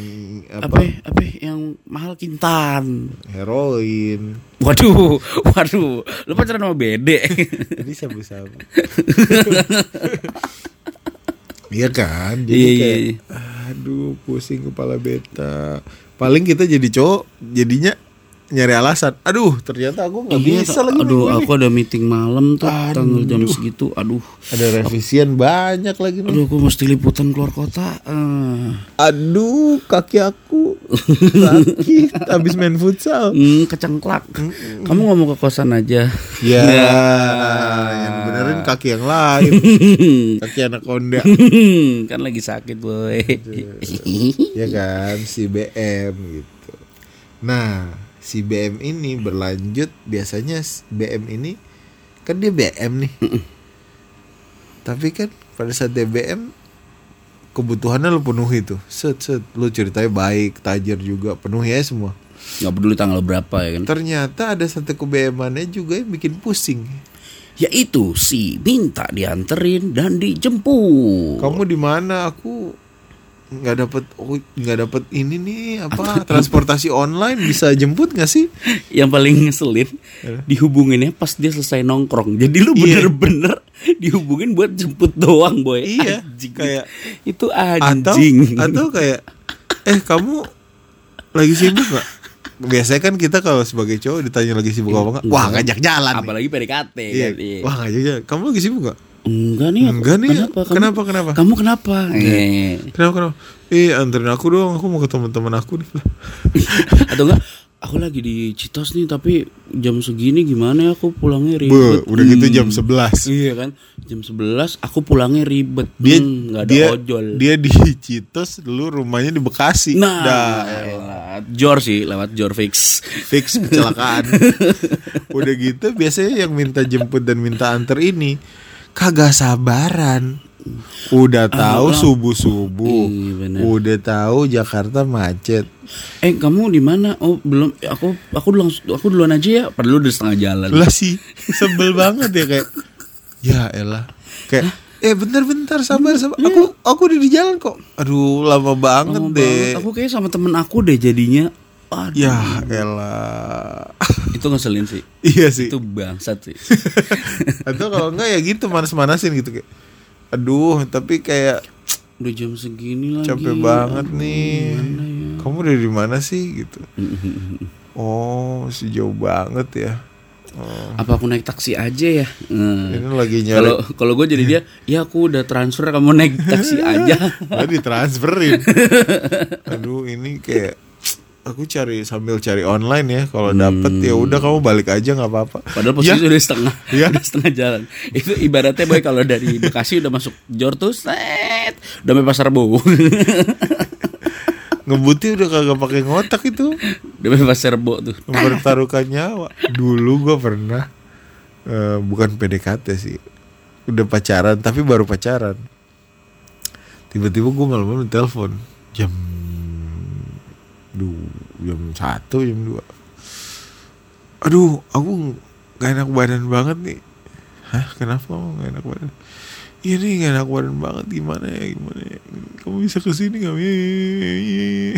Apa apa, ya? apa ya? yang mahal kintan. heroin Waduh, waduh. Lu pacaran sama Bede. jadi sabu-sabu iya kan jadi Iya, iya, kayak iya. aduh pusing kepala beta paling kita jadi cowok jadinya nyari alasan. Aduh, ternyata aku nggak Iya, bisa lagi. aduh, aku ada meeting malam tuh tanggal jam segitu. Aduh, Ada revisian banyak lagi nih. aduh, aku mesti liputan keluar kota. Ah. Aduh, kaki aku sakit habis main futsal. Hmm, kecengklak. Kamu ngomong ke kosan aja. Ya, yang benerin kaki yang lain. kaki anak konda. kan lagi sakit, boy. ya kan, si BM gitu. Nah, si BM ini berlanjut biasanya BM ini kan dia BM nih. Tapi kan pada saat dia BM kebutuhannya lu penuhi tuh. Set set lu ceritanya baik, tajir juga, penuhi ya semua. Nggak peduli tanggal berapa ya kan. Ternyata ada satu kebeemannya juga yang bikin pusing. Yaitu si minta dianterin dan dijemput. Kamu di mana? Aku nggak dapat oh, nggak dapat ini nih apa transportasi online bisa jemput nggak sih? Yang paling ngeselin dihubunginnya pas dia selesai nongkrong. Jadi lu Iya. bener-bener dihubungin buat jemput doang, boy. Iya, Anjing. kayak itu atau anjing. atau kayak eh kamu lagi sibuk nggak? Biasanya kan kita kalau sebagai cowok ditanya lagi sibuk apa enggak? Wah ngajak jalan. Apalagi PDKT Iya. kan. Iya. Wah ngajak jalan. Kamu lagi sibuk nggak? Enggak nih. aku- Enggak nih. Kenapa? Kamu, Kenapa kenapa? Kamu kenapa? Eh. Kenapa kenapa? Eh anterin aku dong. Aku mau ketemu teman aku nih. Atau enggak? Aku lagi di Citos nih tapi jam segini gimana ya aku pulangnya Be, ribet. udah gitu jam Hmm. 11 Iya kan? Jam 11 aku pulangnya ribet. dia Hmm, nggak ada dia ojol. dia di Citos lu rumahnya di Bekasi Nah, Dah, lewat Jor sih, lewat Jor fix. fix kecelakaan udah gitu biasanya yang minta jemput dan minta anter ini kagak sabaran udah tahu subuh subuh Ah, Iya, udah tahu Jakarta macet Eh, kamu di mana? Oh, belum. Aku aku duluan aku duluan aja ya. Padahal udah setengah jalan. lah sih sebel banget ya kayak ya elah kayak eh bentar-bentar sabar sabar aku aku udah di jalan kok aduh lama banget Lama deh banget. Aku kayak sama temen aku deh jadinya. Aduh, ya elah itu ngeselin sih. iya sih Itu bangsat sih. atau kalau enggak ya gitu manas-manasin gitu kayak aduh tapi kayak udah jam segini lagi. capek banget nih ya? kamu dari mana sih gitu oh sejauh banget ya oh, Apa aku naik taksi aja ya? Hmm. ini lagi nyari Kalau kalau gue jadi dia, ya aku udah transfer kamu naik taksi aja. Nggak ditransferin aduh ini kayak aku cari sambil cari online ya kalau dapet ya udah kamu balik aja nggak apa-apa. Padahal posisi udah setengah, Iya. udah setengah jalan. Itu ibaratnya boy kalau dari Bekasi udah masuk Jor tuh, set, udah sampai pasar Bo, ngebutnya udah kagak pakai ngotak itu. Udah sampai pasar Bo tuh. mempertaruhkan nyawa. Dulu gua pernah eh, bukan PDKT sih udah pacaran tapi baru pacaran. Tiba-tiba gue malam-malam telepon jam du jam satu jam dua aduh aku nggak enak badan banget nih hah kenapa kamu nggak enak badan Iya nih gak enak badan banget gimana ya gimana ya kamu bisa ke sini nggak Iya.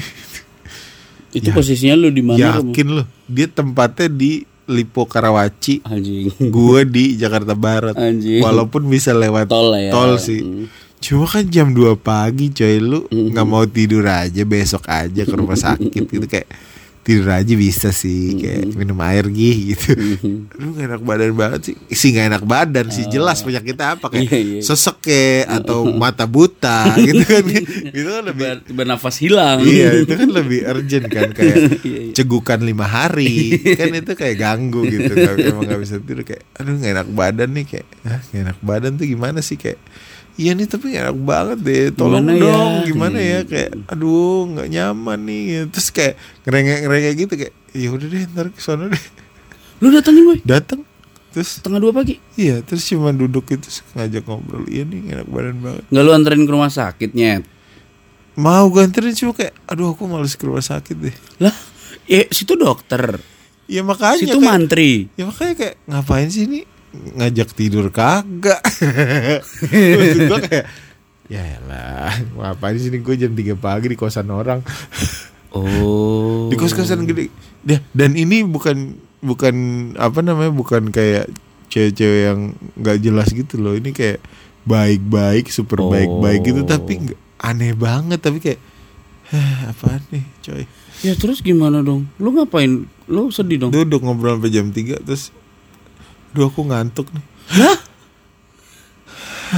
Itu posisinya lu di mana? Yakin loh Dia tempatnya di Lipo Karawaci Anjing. Gue di Jakarta Barat Anjing. Walaupun bisa lewat Tol ya. tol sih Hmm. Cuma kan jam 2 pagi coy. Lu nggak mau tidur aja Besok aja ke rumah sakit gitu. Kayak tidur aja bisa sih Kayak minum air gih gitu. Lu gak enak badan banget sih. Sih gak enak badan sih. Jelas penyakitnya apa Kayak Iya, iya. sesek kayak Atau mata buta gitu kan. Itu kan lebih Tiba, tiba nafas hilang. Iya itu kan lebih urgent kan kayak Iya, cegukan lima hari. Kan itu kayak ganggu gitu. Nggak- emang nggak bisa tidur kayak aduh gak enak badan nih kayak ah gak enak badan tuh gimana sih? Kayak iya nih tapi enak banget deh tolong Gimana ya? dong gimana ya Hmm. kayak aduh nggak nyaman nih gitu. terus kayak ngerengek ngerengek gitu kayak ya udah deh ntar ke sana deh Lu datangin boy, datang terus setengah dua pagi. iya terus cuma duduk itu ngajak ngobrol iya nih enak badan banget Nggak lu anterin ke rumah sakit nyet. mau ganterin cuma kayak aduh aku males ke rumah sakit deh Lah, eh situ dokter, ya makanya situ kayak- mantri. Ya makanya kayak ngapain sih ini ngajak tidur kagak. Maksud kayak ya lah, ngapain sih ini gue jam 3 pagi di kosan orang. Oh. Di kos-kosan gede. Dia dan ini bukan bukan apa namanya bukan kayak cewek-cewek yang nggak jelas gitu loh. Ini kayak baik-baik, super Oh. baik-baik gitu tapi nggak- aneh banget tapi kayak apaan nih coy Ya terus gimana dong? Lu ngapain? Lu sedih dong? duduk ngobrol sampai jam 3 terus Duh aku ngantuk nih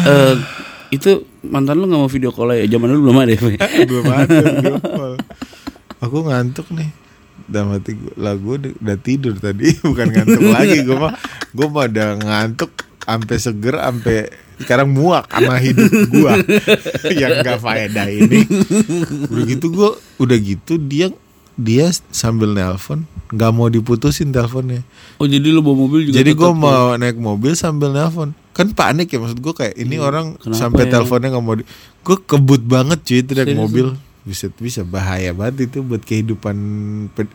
Eh itu mantan lu nggak mau video call ya? Zaman dulu belum ada ya. Fe? belum ada video call. aku ngantuk nih dalam hati gua, lah gue udah, udah tidur tadi bukan ngantuk lagi gue mah gue mah udah ngantuk sampai seger sampai sekarang muak sama hidup gue yang gak faedah ini udah gitu gue udah gitu dia dia sambil nelpon nggak mau diputusin teleponnya Oh jadi lu bawa mobil juga jadi gue ya? mau naik mobil sambil nelpon kan panik ya maksud gue kayak ini orang Iya, kenapa sampai ya? teleponnya nggak mau di gue kebut banget cuy itu naik Serius? mobil bisa bisa bahaya banget itu buat kehidupan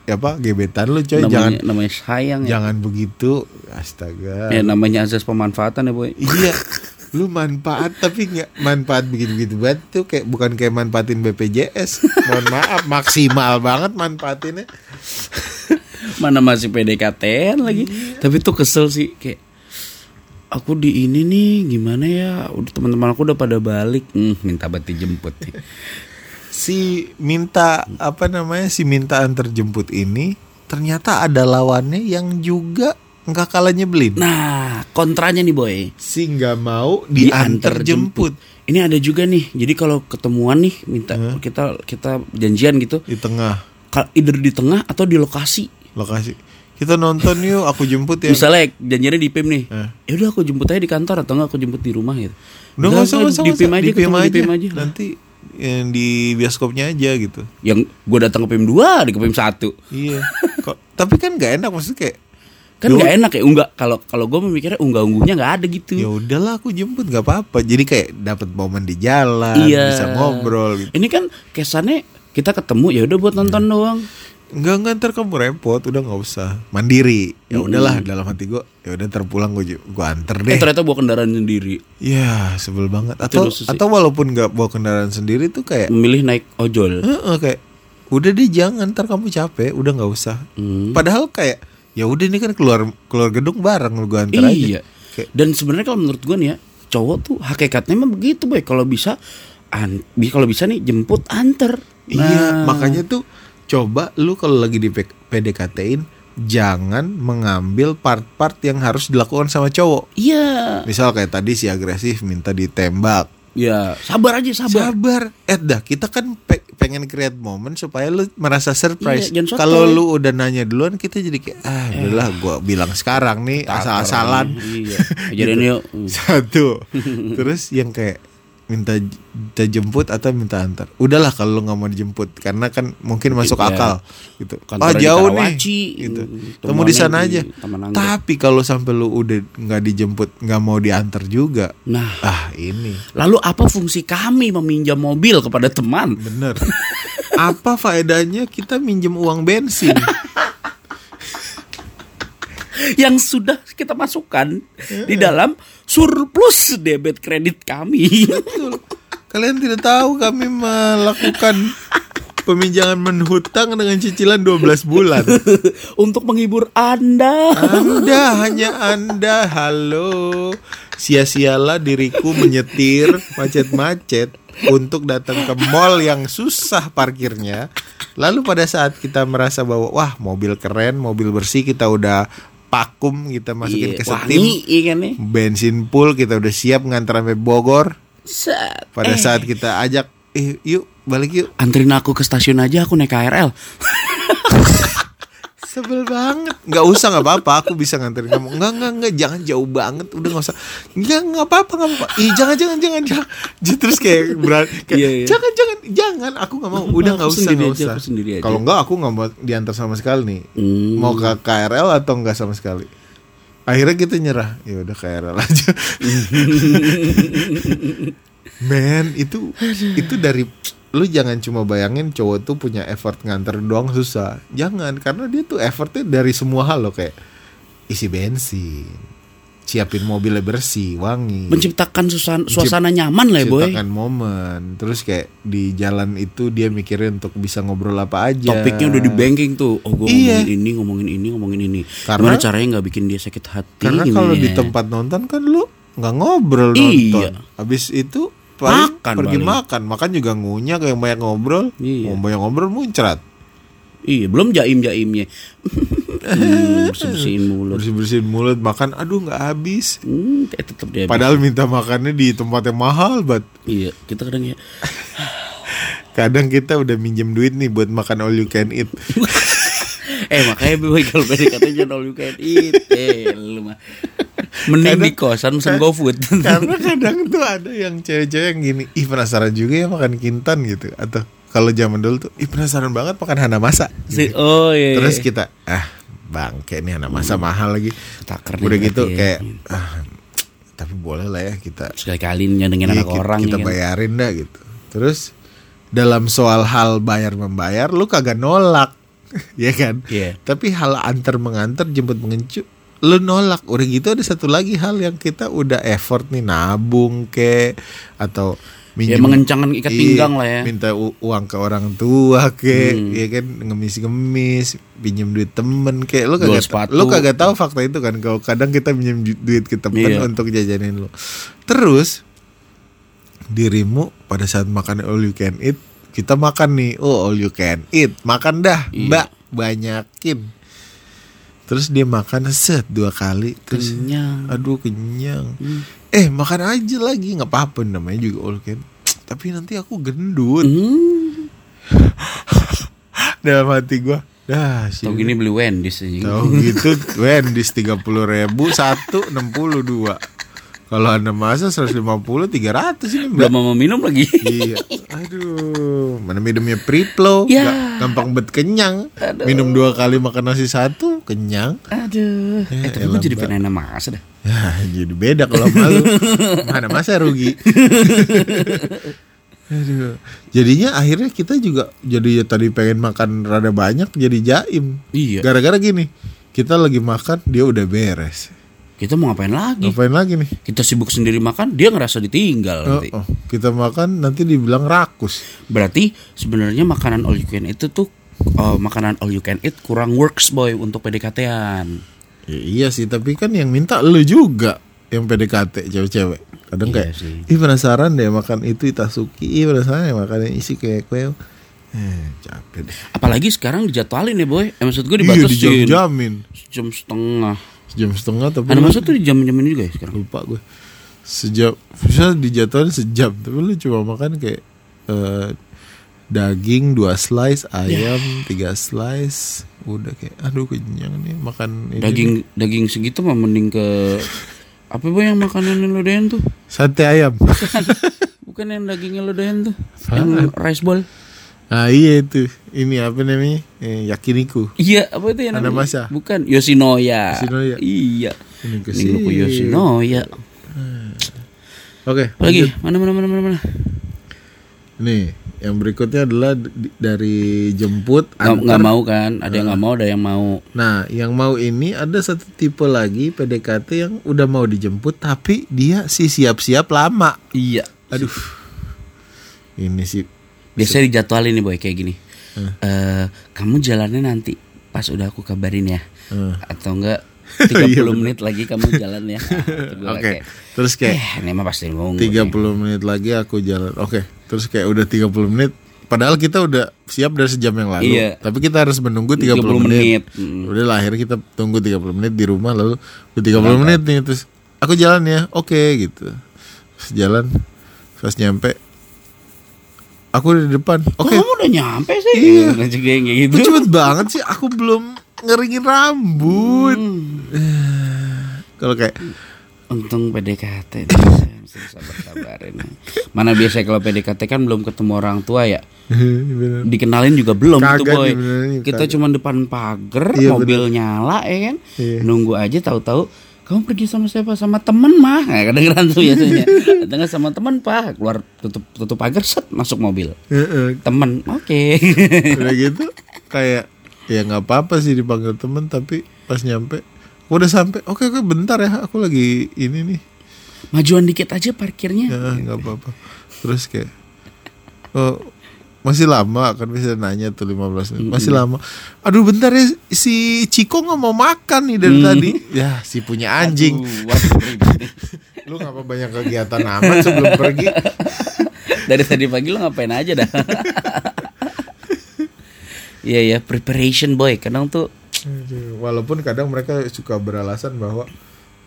apa gebetan lu coy namanya, jangan namanya sayang ya. jangan begitu astaga Ya namanya azas pemanfaatan ya boy. iya lu manfaat tapi nggak manfaat begitu-begitu banget tuh kayak bukan kayak manfaatin BPJS mohon maaf maksimal banget manfaatinnya. Mana masih PDKT lagi. Tapi tuh kesel sih kayak aku di ini nih gimana ya? Udah teman-teman aku udah pada balik. Hmm, minta bantu jemput nih. si minta apa namanya si minta antar jemput ini ternyata ada lawannya yang juga nggak kalah nyebelin Nah kontranya nih boy si nggak mau diantar jemput Ini ada juga nih. Jadi kalau ketemuan nih minta kita kita janjian gitu. di tengah Either di tengah atau di lokasi. lokasi kita nonton yuk aku jemput ya Misalnya janjiannya di PIM nih. Eh. Ya udah aku jemput aja di kantor atau enggak aku jemput di rumah gitu. udah nggak usah usah di PIM aja, di ketemu aja, di PIM aja. nanti yang di bioskopnya aja gitu Yang gue datang ke PIM 2 di ke PIM 1. iya kok tapi kan nggak enak maksudnya kayak Kan nggak enak ya unggah kalau kalau gue memikirnya unggah ungguhnya nggak ada gitu. ya udahlah aku jemput nggak apa-apa jadi kayak dapat momen di jalan Iya. bisa ngobrol gitu Ini kan kesannya kita ketemu ya udah buat nonton doang. Enggak enggak ntar kamu repot udah nggak usah mandiri ya udahlah dalam hati gue ya udah terpulang gue gue anter Eh deh ternyata bawa kendaraan sendiri. ya sebel banget atau atau walaupun nggak bawa kendaraan sendiri tuh kayak Memilih naik ojol. Heeh, kayak udah deh jangan ntar kamu capek udah nggak usah Hmm. padahal kayak ya udah ini kan keluar keluar gedung bareng lu gue anter aja Iya. Kayak, Dan sebenarnya kalau menurut gue nih ya, cowok tuh hakikatnya emang begitu boy. Kalau bisa an bi- kalau bisa nih jemput anter. iya Nah, makanya tuh coba lu kalau lagi di PDKT-in jangan mengambil part-part yang harus dilakukan sama cowok Iya. misal kayak tadi si agresif minta ditembak Ya, sabar aja sabar. Sabar. Eh dah, kita kan pe- pengen create momen supaya lu merasa surprise. Iya. Kalau lu udah nanya duluan kita jadi kayak ah udahlah gua bilang sekarang nih asal-asalan. Iya. Jadi yuk. Hmm. Satu. Terus yang kayak minta minta jemput atau minta antar. Udahlah kalau lu nggak mau dijemput karena kan mungkin masuk Iya. akal gitu. Kantornya ah di jauh nih. Gitu. Temu di sana aja. Tapi kalau sampai lu udah nggak dijemput, nggak mau diantar juga. Nah, Ah, ini lalu apa fungsi kami meminjam mobil kepada teman Bener. Apa faedahnya kita minjem uang bensin? yang sudah kita masukkan di dalam surplus debit kredit kami? Betul. Kalian tidak tahu kami melakukan peminjaman menhutang dengan cicilan 12 bulan. Untuk menghibur Anda. Anda hanya Anda. Halo. Sia-sialah diriku menyetir macet-macet untuk datang ke mall yang susah parkirnya. Lalu pada saat kita merasa bahwa wah mobil keren, mobil bersih kita udah pakum kita masukin Iya, ke wangi, setim. iya kan nih. bensin full kita udah siap ngantar sampai Bogor Set. pada Eh, saat kita ajak eh yuk balik yuk anterin aku ke stasiun aja aku naik KRL. sebel banget. Nggak usah nggak apa-apa. Aku bisa nganterin kamu. Nggak nggak nggak. Jangan jauh banget. Udah nggak usah. Nggak nggak apa-apa nggak apa-apa. Ih jangan jangan jangan jangan. Terus kayak berat. Kayak Iya, iya. jangan jangan jangan. Aku nggak mau. Udah nggak usah nggak usah. kalau nggak aku nggak mau diantar sama sekali nih. Hmm. mau ke KRL atau nggak sama sekali. Akhirnya kita nyerah. Ya udah KRL aja. Men itu itu dari lu jangan cuma bayangin cowok tuh punya effort nganter doang susah. Jangan karena dia tuh effortnya dari semua hal loh kayak isi bensin, siapin mobilnya bersih, wangi, Menciptakan suasana, suasana nyaman lah ya boy. ciptakan momen. Terus kayak di jalan itu dia mikirin untuk bisa ngobrol apa aja. Topiknya udah di banking tuh. Oh gue Iya. ngomongin ini, ngomongin ini, ngomongin ini. Karena- Gimana caranya nggak bikin dia sakit hati? Karena kalau di tempat nonton kan lu nggak ngobrol Iya. nonton. Habis itu paling Makan pergi paling. makan makan juga ngunyah kayak banyak ngobrol Iya. banyak ngobrol muncrat Iya, belum jaim-jaimnya. hmm, bersihin mulut. bersih bersihin mulut makan aduh nggak habis Hmm, tetap dia. padahal minta makannya di tempat yang mahal banget Iya, kita kadang ya. kadang kita udah minjem duit nih buat makan all you can eat eh makanya boy kalau PDKT jangan all you can eat. Eh, lu mah. Mending di kosan mesen GoFood. karena kadang tuh ada yang cewek-cewek yang gini ih penasaran juga ya makan kintan gitu atau kalau zaman dulu tuh ih penasaran banget makan hana masa Si- oh iya. terus kita ah bang kayak ini hana masa mahal lagi Taker nih udah gitu ya. kayak ah, tapi boleh lah ya kita sekali-kali nyandengin Iya, anak ki- orang kita ya kan. bayarin dah gitu terus dalam soal hal bayar membayar lu kagak nolak ya kan Iya. tapi hal antar mengantar jemput mengencu lu nolak udah gitu ada satu lagi hal yang kita udah effort nih nabung ke atau Ya mengencangkan ikat Iya, pinggang lah ya. minta uang ke orang tua ke Hmm. ya kan ngemis-ngemis pinjem duit temen ke lu kagak sepatu. lu kagak tahu fakta itu kan kalau kadang kita pinjem du- duit ke temen Iya. untuk jajanin lu terus dirimu pada saat makan all you can eat kita makan nih. Oh all you can eat. Makan dah Iya. mbak. Banyakin. Terus dia makan set dua kali. Terus Kenyang. aduh kenyang. Hmm. eh makan aja lagi. Nggak apa-apa namanya juga all you can. Tapi nanti aku gendut. Hmm. dalam hati gua dah sih Tau gini beli Wendy's aja. tahu gitu. Wendy's tiga puluh ribu satu enam puluh dua kalau anda masa 150 300 ini mbak Belum mau minum lagi. iya aduh mana minumnya priplo Ya. Nggak gampang bet kenyang minum dua kali makan nasi satu kenyang Aduh. Ya, eh tapi gue jadi Mbak. pengen mas dah. ya jadi beda kalau malu mana masa rugi Aduh. Jadinya akhirnya kita juga jadi ya tadi pengen makan rada banyak jadi jaim. Iya. Gara-gara gini, kita lagi makan dia udah beres. Kita mau ngapain lagi? Ngapain lagi nih? Kita sibuk sendiri makan, dia ngerasa ditinggal Oh, nanti. oh, kita makan nanti dibilang rakus. Berarti sebenarnya makanan all you can eat itu tuh oh, makanan all you can eat kurang works boy untuk PDKT-an. Ya, iya sih, tapi kan yang minta lu juga yang PDKT cewek-cewek. Kadang Iya kayak, sih. ih penasaran deh makan itu Itasuki, ih penasaran deh makan yang isi kayak kue. Eh, capek deh. Apalagi sekarang dijadwalin ya boy. Eh, maksud gue Iya, dibatasin dijam-jamin. jam setengah. Jam setengah tapi Ada lu- masa tuh dijam-jamin juga ya sekarang. lupa gue sejam bisa dijatuhin sejam tapi lu cuma makan kayak eh, daging dua slice ayam tiga slice udah kayak aduh kenyang nih makan ini Daging daging segitu mah mending ke apa boy yang makanan yang lo doyan tuh? nih. sate ayam Bukan yang dagingnya doyan tuh. Yang rice ball. Nah iya itu ini apa namanya eh, yakiniku Iya, apa itu yang namanya? masa? Bukan Yoshinoya. Yoshinoya. Iya. ini ke. Yoshinoya. oke Apa lagi? Mana mana mana mana mana. nih yang berikutnya adalah dari jemput Nggak, mau kan? Ada yang nggak mau, ada yang mau. Nah, yang mau ini ada satu tipe lagi PDKT yang udah mau dijemput tapi dia sih siap-siap lama. Iya. Aduh. Ini sih Biasanya dijadwalin nih boy kayak gini. Eh, kamu jalannya nanti pas udah aku kabarin ya. Eh. Atau enggak 30 menit lagi kamu jalan ya. Nah, Oke. kayak, Terus kayak Eh, ini mah pasti nunggu. 30 nih. menit lagi aku jalan. Oke. Terus kayak udah 30 menit padahal kita udah siap dari sejam yang lalu. Iya. Tapi kita harus menunggu 30, 30 menit. menit. Mm. Udah lah akhirnya kita tunggu 30 menit di rumah lalu udah 30 menit nih terus aku jalan ya. Oke gitu. Terus jalan pas nyampe aku di depan. Oke. kamu udah nyampe sih? Iya. Nah, juga yang kayak gitu. Cepet banget sih aku belum ngeringin rambut. Hmm. Kalau kayak Untung PDKT Mesti sabar-sabarin Mana biasanya kalau PDKT kan belum ketemu orang tua ya bener. Dikenalin juga belum Kagak tuh boy dibenerin, Kita cuma depan pagar Iya, Mobil nyala ya kan Iya. Nunggu aja tahu-tahu kamu pergi sama siapa? Sama temen mah. Nah, Kadang-kadang tuh biasanya. Datangnya sama temen pak. Keluar tutup tutup pagar set masuk mobil. Temen oke. Udah gitu kayak ya nggak apa-apa sih dipanggil temen tapi pas nyampe aku udah sampai oke oke bentar ya aku lagi ini nih. Majuan dikit aja parkirnya. Ya nggak apa-apa. Terus kayak oh masih lama kan bisa nanya tuh 15 menit masih lama aduh bentar ya si Ciko nggak mau makan nih dari tadi ya si punya anjing Aduh. Lu ngapa banyak kegiatan amat sebelum pergi? Dari tadi pagi lo ngapain aja dah? Iya ya, preparation boy. Kadang tuh Walaupun kadang mereka suka beralasan bahwa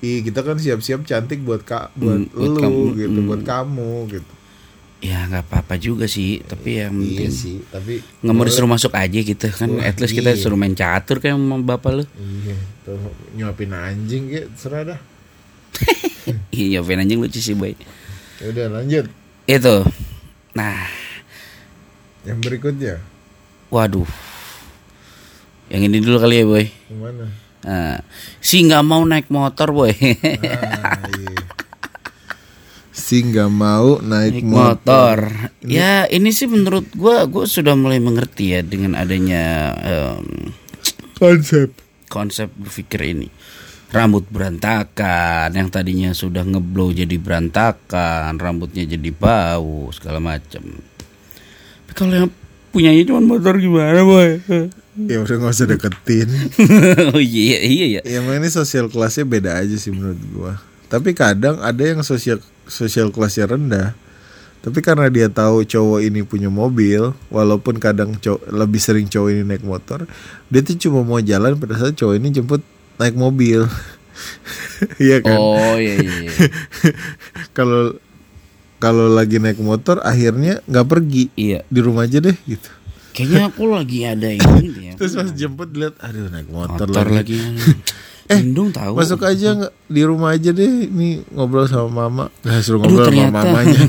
Ih, kita kan siap-siap cantik buat kak, buat, Hmm, buat lu kamu, gitu, hmm. buat kamu gitu. Ya nggak apa-apa juga sih, tapi yang Iya penting sih, tapi nggak mau disuruh masuk aja gitu kan. Wah, At least kita iya. suruh main catur kayak sama bapak lu. Iya, tuh nyuapin anjing gitu, serah dah. Iya, Vin anjing lucu sih boy. Ya udah lanjut. Itu. Nah, Yang berikutnya, waduh. Yang ini dulu kali ya boy. gimana? Nah, si nggak mau naik motor boy. Ah, iya. Si nggak mau naik, naik motor. motor. Ya ini sih menurut gua gua sudah mulai mengerti ya dengan adanya em, Konsep. konsep berpikir ini. Rambut berantakan, yang tadinya sudah ngeblow jadi berantakan, rambutnya jadi bau segala macam. Tapi kalau yang punyanya cuma motor gimana boy? Ya udah nggak usah deketin. oh iya iya ya. Ya ini sosial kelasnya beda aja sih menurut gua. Tapi kadang ada yang sosial sosial kelasnya rendah. Tapi karena dia tahu cowok ini punya mobil, walaupun kadang cowok, lebih sering cowok ini naik motor, dia tuh cuma mau jalan pada saat cowok ini jemput naik mobil. Iya kan? Oh iya iya. iya. Kalau kalau lagi naik motor akhirnya nggak pergi, iya. di rumah aja deh gitu. Kayaknya aku lagi ada ini ya. Terus pas jemput lihat, aduh naik motor, motor lagi. lagi. Eh, tahu. Masuk aja nggak di rumah aja deh ini ngobrol sama mama. Nah, suruh Aduh, ngobrol sama ternyata. mamanya.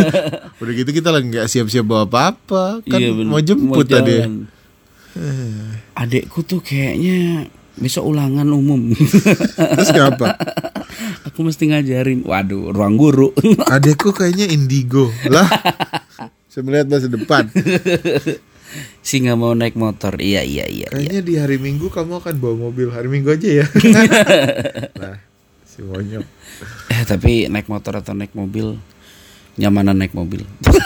Udah gitu kita lagi nggak siap-siap bawa apa-apa. Kan Iya, bener. mau jemput Mau tadi. jalan. Adekku tuh kayaknya besok ulangan umum. Terus kenapa? Aku mesti ngajarin. Waduh, ruang guru. Adekku kayaknya indigo. Lah. Saya melihat masa depan. Si nggak mau naik motor. Iya iya iya. iya. Kayaknya di hari Minggu kamu akan bawa mobil. Hari Minggu aja ya. nah, si monyok. Eh tapi naik motor atau naik mobil nyamanan naik mobil.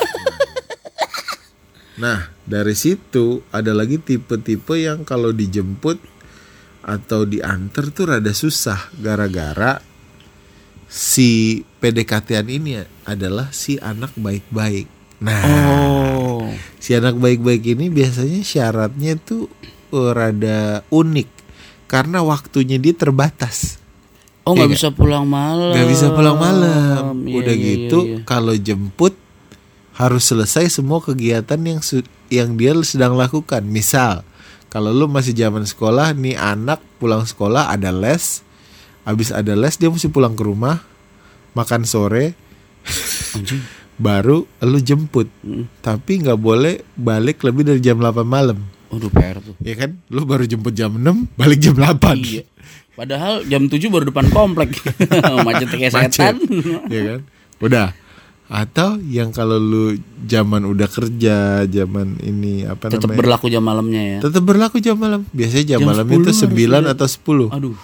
Nah, dari situ ada lagi tipe-tipe yang kalau dijemput atau diantar tuh rada susah gara-gara si PDKT-an ini adalah si anak baik-baik. Nah, Oh. Si anak baik-baik ini biasanya syaratnya tuh eh, rada unik karena waktunya dia terbatas. Oh nggak Iya bisa pulang malam. Gak bisa pulang malam. Iya, Udah iya, gitu iya, iya. kalau jemput harus selesai semua kegiatan yang yang dia sedang lakukan. Misal kalau lu masih zaman sekolah nih anak pulang sekolah ada les. Habis ada les dia mesti pulang ke rumah makan sore Anjing. Baru lu jemput. Mm. Tapi nggak boleh balik lebih dari jam 8 malam. Waduh PR tuh. Ya kan? Lu baru jemput jam 6, balik jam 8. Iya. Padahal jam 7 baru depan komplek. Macet kayak Macet. setan. ya kan udah atau yang kalau lu zaman udah kerja zaman ini apa Tetap namanya berlaku jam malamnya ya. tetap berlaku jam malam biasanya jam, Jam malam 10 itu harus 9 udah- atau 10 Aduh,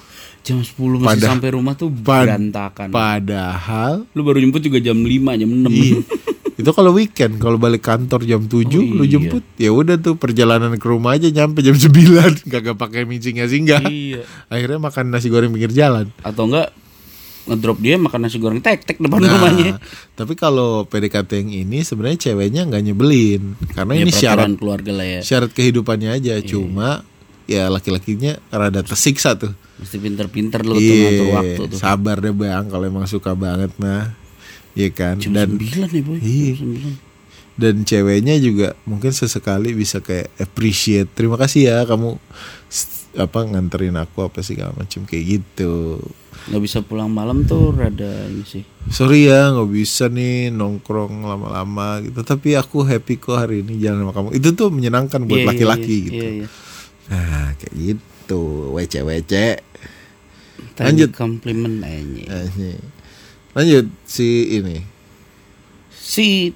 jam 10 masih Pada- sampai rumah tuh pad- berantakan. padahal Lu baru jemput juga jam 5, jam 6. iya, itu kalau weekend kalau balik kantor jam 7 Oh, lu iya. jemput ya udah tuh perjalanan ke rumah aja nyampe jam 9 kagak pakai mincingnya singgah iya. akhirnya makan nasi goreng pinggir jalan Atau enggak ngedrop dia makan nasi goreng tek-tek depan Nah, rumahnya. tapi kalau PDKT yang ini sebenarnya ceweknya nggak nyebelin karena Ya, ini syarat keluarga lah ya. syarat kehidupannya aja Iya. cuma ya laki-lakinya rada tersiksa tuh Mesti pinter-pinter lu tuh ngatur iya waktu tuh. sabar deh bang kalau emang suka banget mah Iya kan Jam dan 9 nih boy. Iya. Jam 9. dan ceweknya juga mungkin sesekali bisa kayak appreciate terima kasih ya kamu apa nganterin aku apa sih segala macam kayak gitu Nggak bisa pulang malam tuh rada ini sih. sorry ya nggak bisa nih nongkrong lama-lama gitu tapi aku happy kok hari ini jalan sama kamu itu tuh menyenangkan buat Iya, iya, laki-laki iya, gitu Iya, iya. nah kayak gitu wece-wece Tanya Lanjut. komplimen aja. Asik. lanjut si ini Si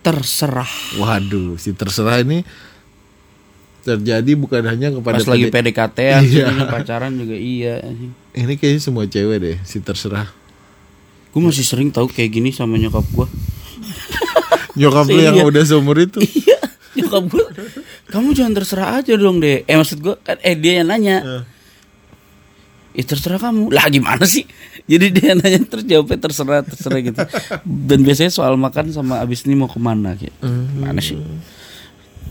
terserah waduh si terserah ini terjadi bukan hanya kepada pas lagi PD PDKT ya Iya. pacaran juga iya ini kayaknya semua cewek deh si terserah Gue masih sering tahu kayak gini sama nyokap gue. nyokap lu yang Iya. udah seumur itu Iya, nyokap gue. Kamu jangan terserah aja dong deh. Eh maksud gue kan eh dia yang nanya. Eh. Ya terserah kamu. Lah gimana sih? Jadi dia nanya terus jawabnya terserah terserah gitu. Dan biasanya soal makan sama abis ini mau ke mana gitu. Mana sih?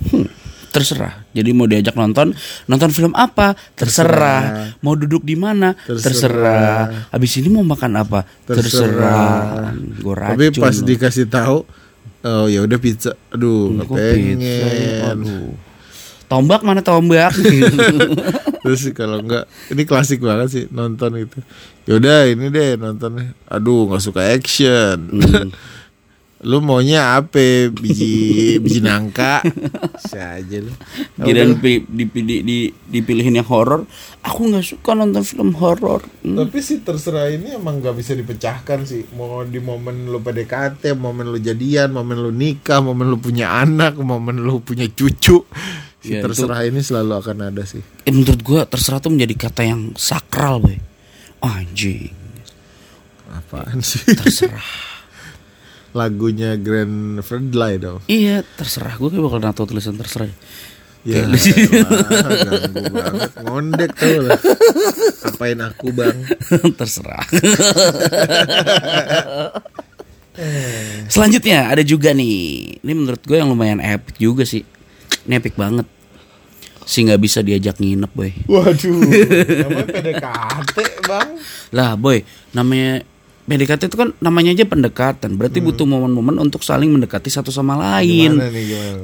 Hmm, terserah. Jadi mau diajak nonton, nonton film apa? Terserah. Mau duduk di mana? Terserah. Abis ini mau makan apa? Terserah. Gue Tapi racun. pas loh. dikasih tahu, oh ya udah pizza. Aduh, nggak Kok pizza ya? pengen. Aduh. Tombak mana tombak? Terus kalau enggak, ini klasik banget sih nonton itu. Yaudah ini deh nontonnya. Aduh nggak suka action. Hmm. lu maunya apa? Biji biji nangka? Bisa aja lu. Kirain pi- dipilih di, dipilihin yang horor. Aku nggak suka nonton film horor. Hmm. Tapi sih terserah ini emang nggak bisa dipecahkan sih. Mau di momen lu PDKT, momen lu jadian, momen lu nikah, momen lu punya anak, momen lu punya cucu. Si Ya, itu- terserah ini selalu akan ada sih. Eh, menurut gua terserah tuh menjadi kata yang sakral, boy. Anjing, Apaan sih? terserah. Lagunya Grand Fredly dong. iya, terserah. Gue bakal nato tulisan terserah. Ya, elah, ganggu banget. Ngondek tau lah. Apain aku bang? terserah. Selanjutnya ada juga nih. Ini menurut gue yang lumayan epic juga sih. Ini epic banget. Si nggak bisa diajak nginep, boy. Waduh, namanya PDKT bang. Lah boy, namanya PDKT itu kan namanya aja pendekatan. Berarti Hmm. butuh momen-momen untuk saling mendekati satu sama lain.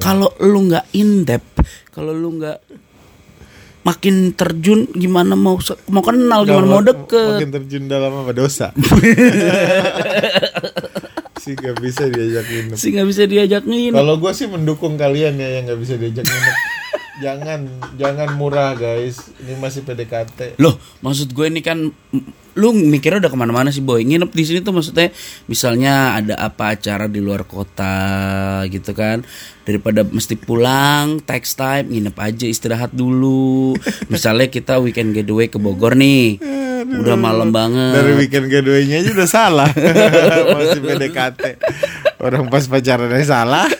Kalau lu nggak in depth, kalau lu nggak makin terjun gimana mau mau kenal gimana mau deket. Makin terjun dalam apa dosa? sih gak bisa diajak nginep. Sih nggak bisa diajak nginep. Kalau gue sih mendukung kalian ya yang nggak bisa diajak nginep. jangan, jangan murah guys. Ini masih PDKT. Loh, maksud gue ini kan lu mikirnya udah ke mana-mana sih boy. Nginep di sini tuh maksudnya misalnya ada apa acara di luar kota gitu kan. Daripada mesti pulang, text time, nginep aja istirahat dulu. Misalnya kita weekend getaway ke Bogor nih. Udah malam banget. Dari weekend kedua-nya aja udah salah. masih PDKT. Orang pas pacarannya salah.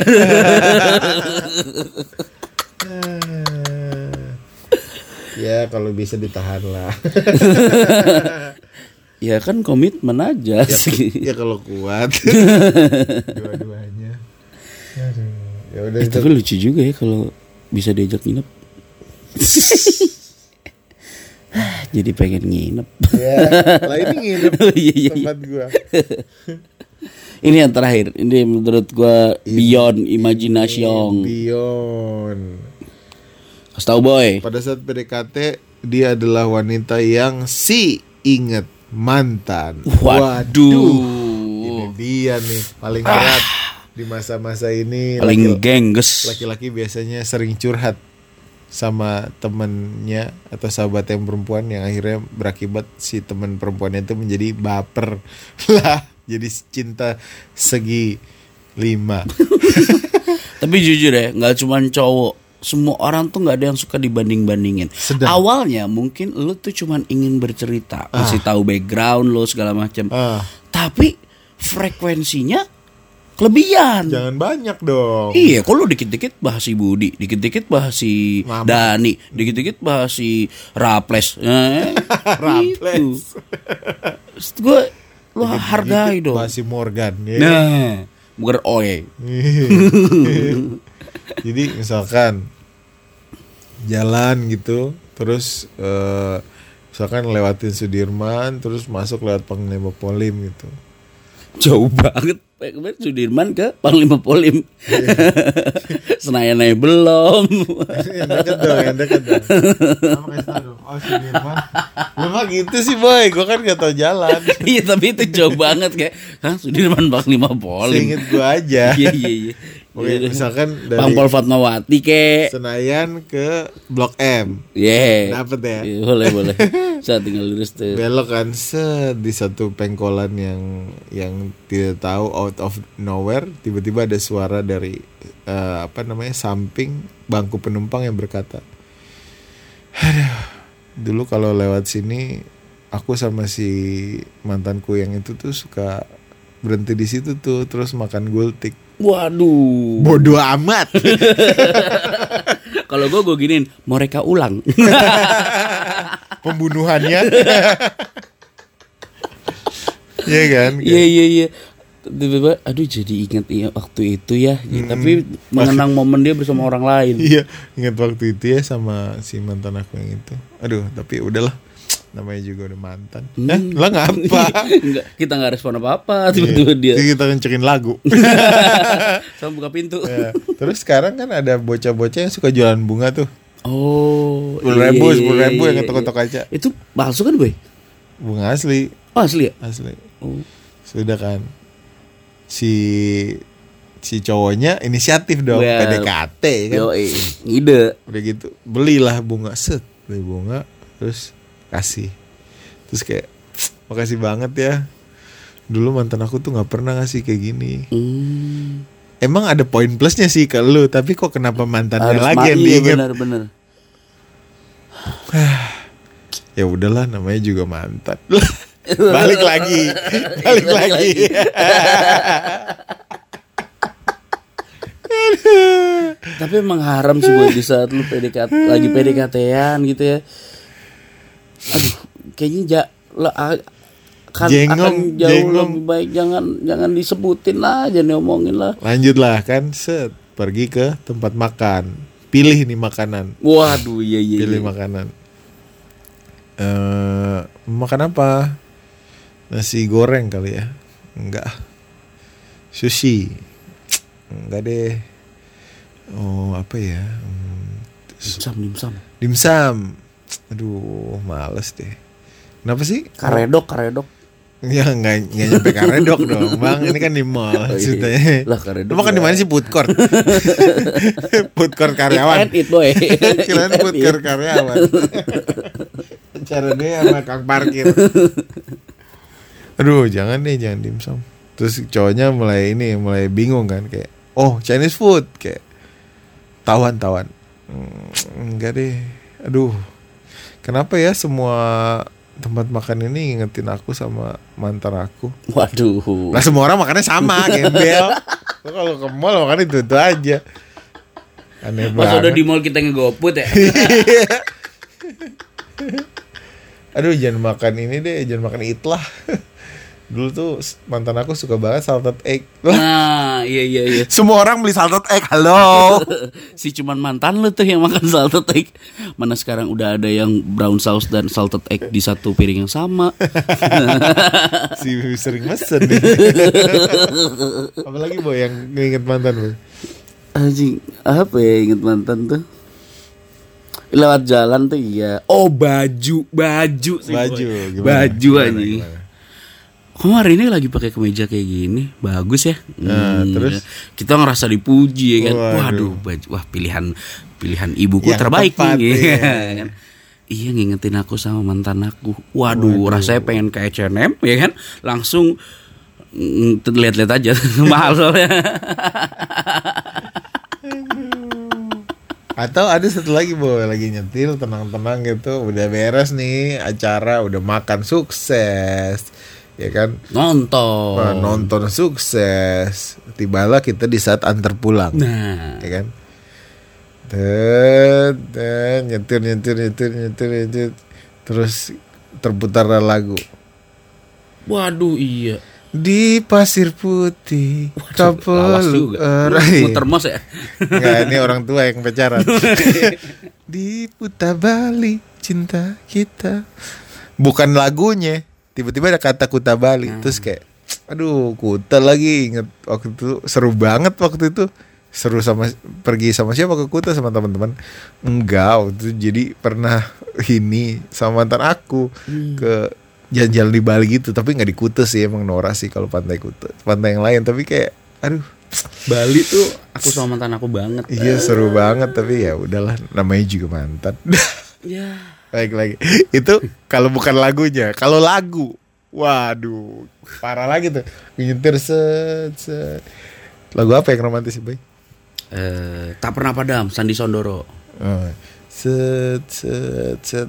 ya kalau bisa ditahan lah. Ya kan komitmen aja sih. ya kalau kuat. Dua-duanya. Ya udah Eh, itu. tapi lucu juga ya kalau bisa diajak nginep. Jadi pengen nginep. Ya, lah ini nginep Oh, iya, iya, iya. tempat gua. Ini yang terakhir. Ini menurut gua beyond imagination. Beyond. Kasih tau boy. Pada saat PDKT dia adalah wanita yang si inget mantan. Waduh. Ini dia nih paling berat di masa-masa ini. Paling laki- gengges. Laki-laki biasanya sering curhat sama temennya atau sahabat yang perempuan yang akhirnya berakibat si teman perempuannya itu menjadi baper lah jadi cinta segi lima Tapi jujur ya, nggak cuma cowok. Semua orang tuh nggak ada yang suka dibanding-bandingin. Awalnya mungkin lu tuh cuman ingin bercerita, kasih tahu background lo segala macam. ah Tapi frekuensinya kelebihan. jangan banyak dong Iya, lu dikit-dikit bahas si Budi, dikit-dikit bahas si Mama. Dani, dikit-dikit bahas si Raples. Eh, Raples. Gitu. Gue lu hargai dong. masih Morgan ya Nah, bukan oe. Jadi misalkan jalan gitu, terus eh, misalkan lewatin Sudirman, terus masuk lewat Panglima Polim gitu. Jauh banget. Kayak Kemarin Sudirman ke Panglima Polim. Senayan aja belum. yang deket dong, yang deket dong. Oh Sudirman. Lu mah gitu sih boy, gua kan gak tau jalan. Iya tapi itu jauh banget kayak Hah Sudirman Panglima Polim Seinget gua aja. Iya iya iya Oke, Iya. misalkan dari Pangpol Fatmawati ke Senayan ke Blok M. Iya Dapet ya? Iya, Boleh boleh Saya tinggal lurus tuh belok kan set di satu pengkolan yang yang tidak tahu out of nowhere tiba-tiba ada suara dari eh, apa namanya samping bangku penumpang yang berkata Aduh, dulu kalau lewat sini aku sama si mantanku yang itu tuh suka berhenti di situ tuh terus makan gultik Waduh bodoh amat Kalau gue gue giniin, mau reka ulang. Pembunuhannya. Iya kan? Iya iya iya. Tiba-tiba, aduh jadi ingat iya waktu itu ya. Tapi mengenang momen dia bersama orang lain. Iya, ingat waktu itu ya sama si mantan aku yang itu. Aduh, tapi udahlah. Namanya juga udah mantan. Eh, lah ngapa? Enggak, kita nggak respon apa-apa. Tiba-tiba dia Jadi kita kencekin lagu. sama buka pintu. Ya, Terus sekarang kan ada bocah-bocah yang suka jualan bunga tuh. Oh, Sepuluh iya, ribu, iya, sepuluh iya, ribu iya, yang iya. ketok-ketok kaca. Itu palsu kan, Boy? Bunga asli, Oh, asli ya? asli. Oh. Sudah kan. Si si cowoknya inisiatif dong, Well, PDKT kan. Yo, ide. Udah gitu, belilah bunga set, beli bunga, terus kasih. Terus kayak makasih banget ya. Dulu mantan aku tuh nggak pernah ngasih kayak gini. Hmm. Emang ada poin plusnya sih ke lu, tapi kok kenapa mantannya Harus lagi yang iya, diinget? benar-benar. Ya udahlah, namanya juga mantan. balik lagi, balik lagi. Tapi emang haram sih buat di saat lu PDKT lagi PDKT-an gitu ya. Aduh, kayaknya ja, la- a- kan Jengong, akan jauh jengong. lebih baik jangan jangan disebutin lah, jangan diomongin lah. Lanjutlah kan, set, pergi ke tempat makan. Pilih nih makanan, Waduh, iya iya. pilih iya. makanan. Eh, makan apa? Nasi goreng kali ya? Enggak. Sushi. Enggak deh. Oh, apa ya? Hmm, Dimsum, dimsum. Dimsum. Aduh, males deh. Kenapa sih? Karedok, karedok. Ya nggak nggak nyampe karedok dong, bang. Ini kan di mall Oh, iya. ceritanya. Lah, karedok makan di mana sih food court? food court karyawan. And eat, boy. Kirain Eat food court karyawan. Cara dia sama kang parkir. Aduh, jangan deh, jangan dimsum. Terus cowoknya mulai ini, mulai bingung kan kayak, oh Chinese food kayak tawan tawan. Hmm, enggak deh. Aduh, kenapa ya semua tempat makan ini ngingetin aku sama mantan aku? Waduh. Lah semua orang makannya sama, gembel. Lo kalau ke mall makan itu itu aja. Aneh Pas udah banget. di mall kita ngegoput ya. Aduh jangan makan ini deh, jangan makan itlah. Dulu tuh mantan aku suka banget salted egg. Nah, iya iya iya. semua orang beli salted egg. Halo. si cuman mantan lu tuh yang makan salted egg. Mana sekarang udah ada yang brown sauce dan salted egg di satu piring yang sama. si sering mesen nih. Apalagi boy yang nginget mantan boy. Anjing, apa ya inget mantan tuh? Lewat jalan tuh iya. Oh, baju, baju sih. Baju, boy. gimana? Baju Gimana, anjing. Kamu hari ini lagi pakai kemeja kayak gini, bagus ya. Nah, terus? kita ngerasa dipuji ya kan. Waduh. Waduh, baju, wah pilihan pilihan ibuku Yang terbaik tepat, nih. iya. kan? Iya ngingetin aku sama mantan aku. Waduh, rasanya pengen ke H&M ya kan. Langsung mm, lihat-lihat aja mahal soalnya. Atau ada satu lagi boy lagi nyetil tenang-tenang gitu udah beres nih acara udah makan sukses ya kan Nonton. Nonton sukses tibalah kita di saat antar pulang Nah, ya kan dan dan nyetir nyetir nyetir nyetir nyetir terus terputar lagu waduh iya. di pasir putih juga. orang- Muter mos ya. Enggak, ini orang tua yang pacaran. Di putar balik cinta kita. Bukan lagunya. Tiba-tiba ada kata kuta Bali. Terus kayak aduh, kuta lagi inget waktu itu seru banget waktu itu. Seru sama pergi sama siapa ke Kuta sama teman-teman. Enggak, waktu itu jadi pernah ini sama mantan aku ke jalan-jalan di Bali gitu, tapi nggak di Kuta sih emang Nora sih kalau pantai Kuta. Pantai yang lain tapi kayak aduh Bali tuh aku sama mantan aku banget. Iya seru banget tapi ya udahlah namanya juga mantan. Ya. Baik lagi. Itu kalau bukan lagunya, kalau lagu. Waduh, parah lagi tuh. Nyetir set, set. Lagu apa yang romantis sih, Bay? Eh, tak pernah padam Sandi Sondoro. Oh. Set, set, set.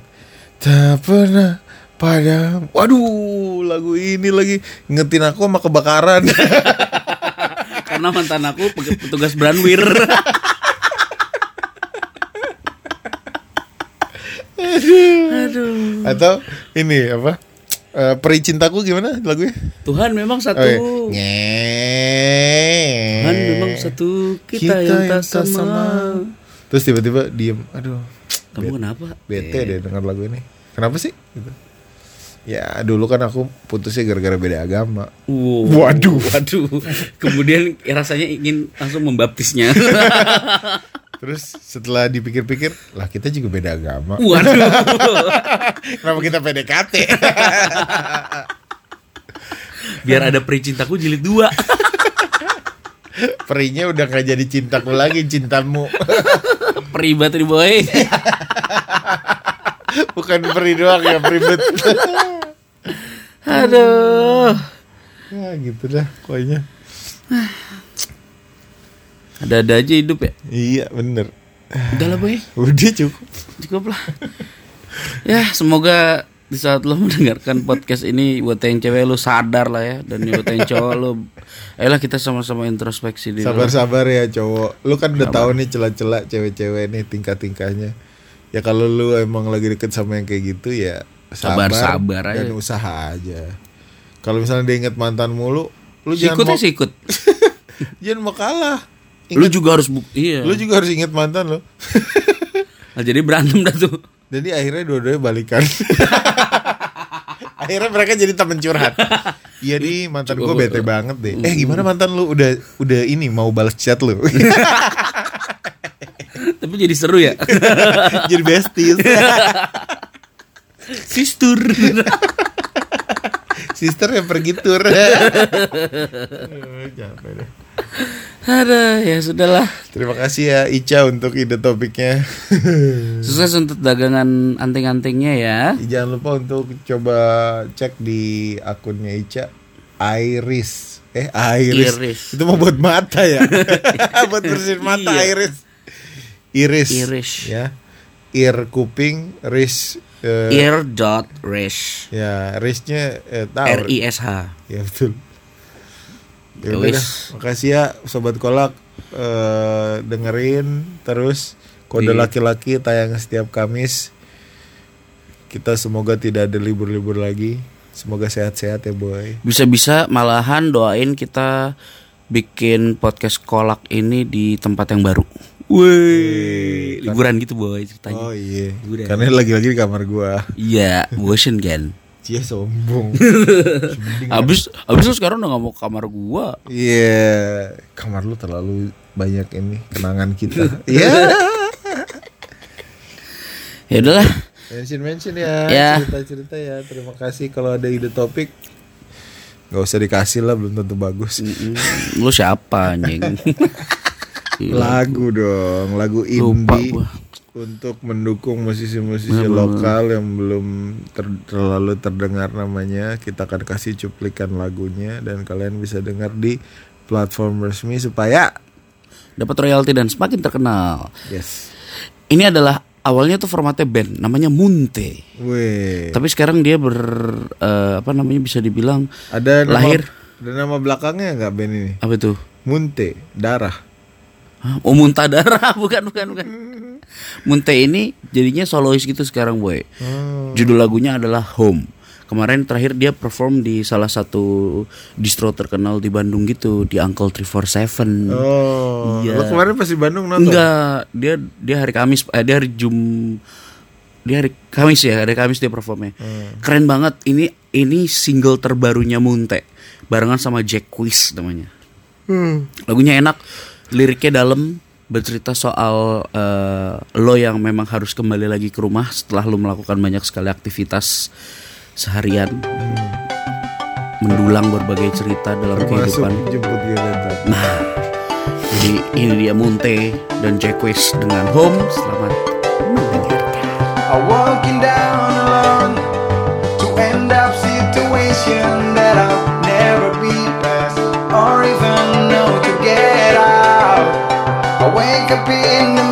Tak pernah padam. Waduh, lagu ini lagi ngetin aku sama kebakaran. Karena mantan aku pe- petugas Branwir. Atau ini apa? Eh, Peri cintaku gimana lagunya? Tuhan memang satu. Oh, iya. Tuhan memang satu kita, yang tak sama. Terus tiba-tiba diem. Aduh, Kamu kenapa? bete deh dengar lagu ini. Kenapa sih? Gitu. Ya dulu kan aku putusnya gara-gara beda agama. Wow. Waduh. waduh. Kemudian rasanya ingin langsung membaptisnya. Terus setelah dipikir-pikir, lah kita juga beda agama. Waduh. Kenapa kita PDKT? Biar ada peri cintaku jilid dua. Perinya udah gak jadi cintaku lagi, cintamu. Peri bateri boy. Bukan peri doang ya, peribet. Aduh. ya gitu dah pokoknya. Ada-ada aja hidup ya. Iya bener. Udah lah boy. Udah cukup. Cukup lah. Ya semoga di saat lo mendengarkan podcast ini buat yang cewek lo sadar lah ya dan buat yang cowok lo ayolah kita sama-sama introspeksi diri Sabar-sabar ya cowok. Lu kan udah tahu nih celah-celah cewek-cewek nih tingkah-tingkahnya. Ya kalau lu emang lagi deket sama yang kayak gitu ya sabar, Sabar-sabar aja. dan usaha aja. Kalau misalnya dia inget mantan mulu, lu jangan Sikut mau, ya sikut jangan mau kalah. Lu juga harus buk iya. Lu juga harus inget mantan lo. Nah, jadi berantem dah tuh. Jadi akhirnya dua-duanya balikan. akhirnya mereka jadi temen curhat. Iya nih mantan gue bete banget deh. Eh gimana mantan lu udah udah ini mau balas chat lu? Tapi jadi seru ya. jadi besties. Sister. Sister yang pergi tur. Capek deh. Ada ya sudahlah. Terima kasih ya Ica untuk ide topiknya. Sukses untuk dagangan anting-antingnya ya. Jangan lupa untuk coba cek di akunnya Ica Iris. Eh Iris. Iris. Itu mau buat mata ya. buat bersihin mata Iya. Iris. Iris. Iris. Ya. Ear kuping, ris eh, Ear dot rish. ya risnya eh, R tahu. I S H. Ya betul. Ya udah. Makasih ya sobat kolak eh, dengerin terus kode laki-laki tayang setiap Kamis. Kita semoga tidak ada libur-libur lagi. Semoga sehat-sehat ya boy. Bisa-bisa malahan doain kita bikin podcast kolak ini di tempat yang baru. Wih, liburan gitu boy ceritanya. Oh iya. Udah. Karena lagi-lagi di kamar gua. Iya, bosen kan. Cia sombong. Abis, abis lu sekarang udah gak mau ke kamar gua. Iya, kamar lu terlalu banyak ini kenangan kita. Iya. Ya udahlah. mention mention ya, Ya. cerita cerita ya. Terima kasih kalau ada ide topik. Gak usah dikasih lah, belum tentu bagus. Mm-mm. Lu siapa anjing? Lagu dong, lagu Lupa indie gua. Untuk mendukung musisi-musisi lokal yang belum ter- terlalu terdengar namanya. Kita akan kasih cuplikan lagunya dan kalian bisa dengar di platform resmi supaya Dapat royalti dan semakin terkenal. yes. Ini adalah awalnya tuh formatnya band, namanya Munte. Weh. Tapi sekarang dia ber eh, apa namanya bisa dibilang Ada nama, lahir Ada nama belakangnya nggak band ini? apa itu? Munte, darah. Oh muntah darah bukan bukan bukan. Munte ini jadinya solois gitu sekarang boy. Oh. Judul lagunya adalah Home. Kemarin terakhir dia perform di salah satu distro terkenal di Bandung gitu di Uncle 347. Oh, Iya. lo kemarin pas di Bandung nonton? Enggak, dia dia hari Kamis, eh, dia hari Jum dia hari Kamis ya, hari Kamis dia performnya. Hmm. Keren banget. Ini ini single terbarunya Munte barengan sama Jack Quiz namanya. Hmm. Lagunya enak, liriknya dalam, bercerita soal eh, lo yang memang harus kembali lagi ke rumah setelah lo melakukan banyak sekali aktivitas seharian, mendulang berbagai cerita dalam Termasuk kehidupan. jemput. Nah, jadi ini dia Munte dan Jack Quiz dengan Home. Selamat mendengarkan. I wake up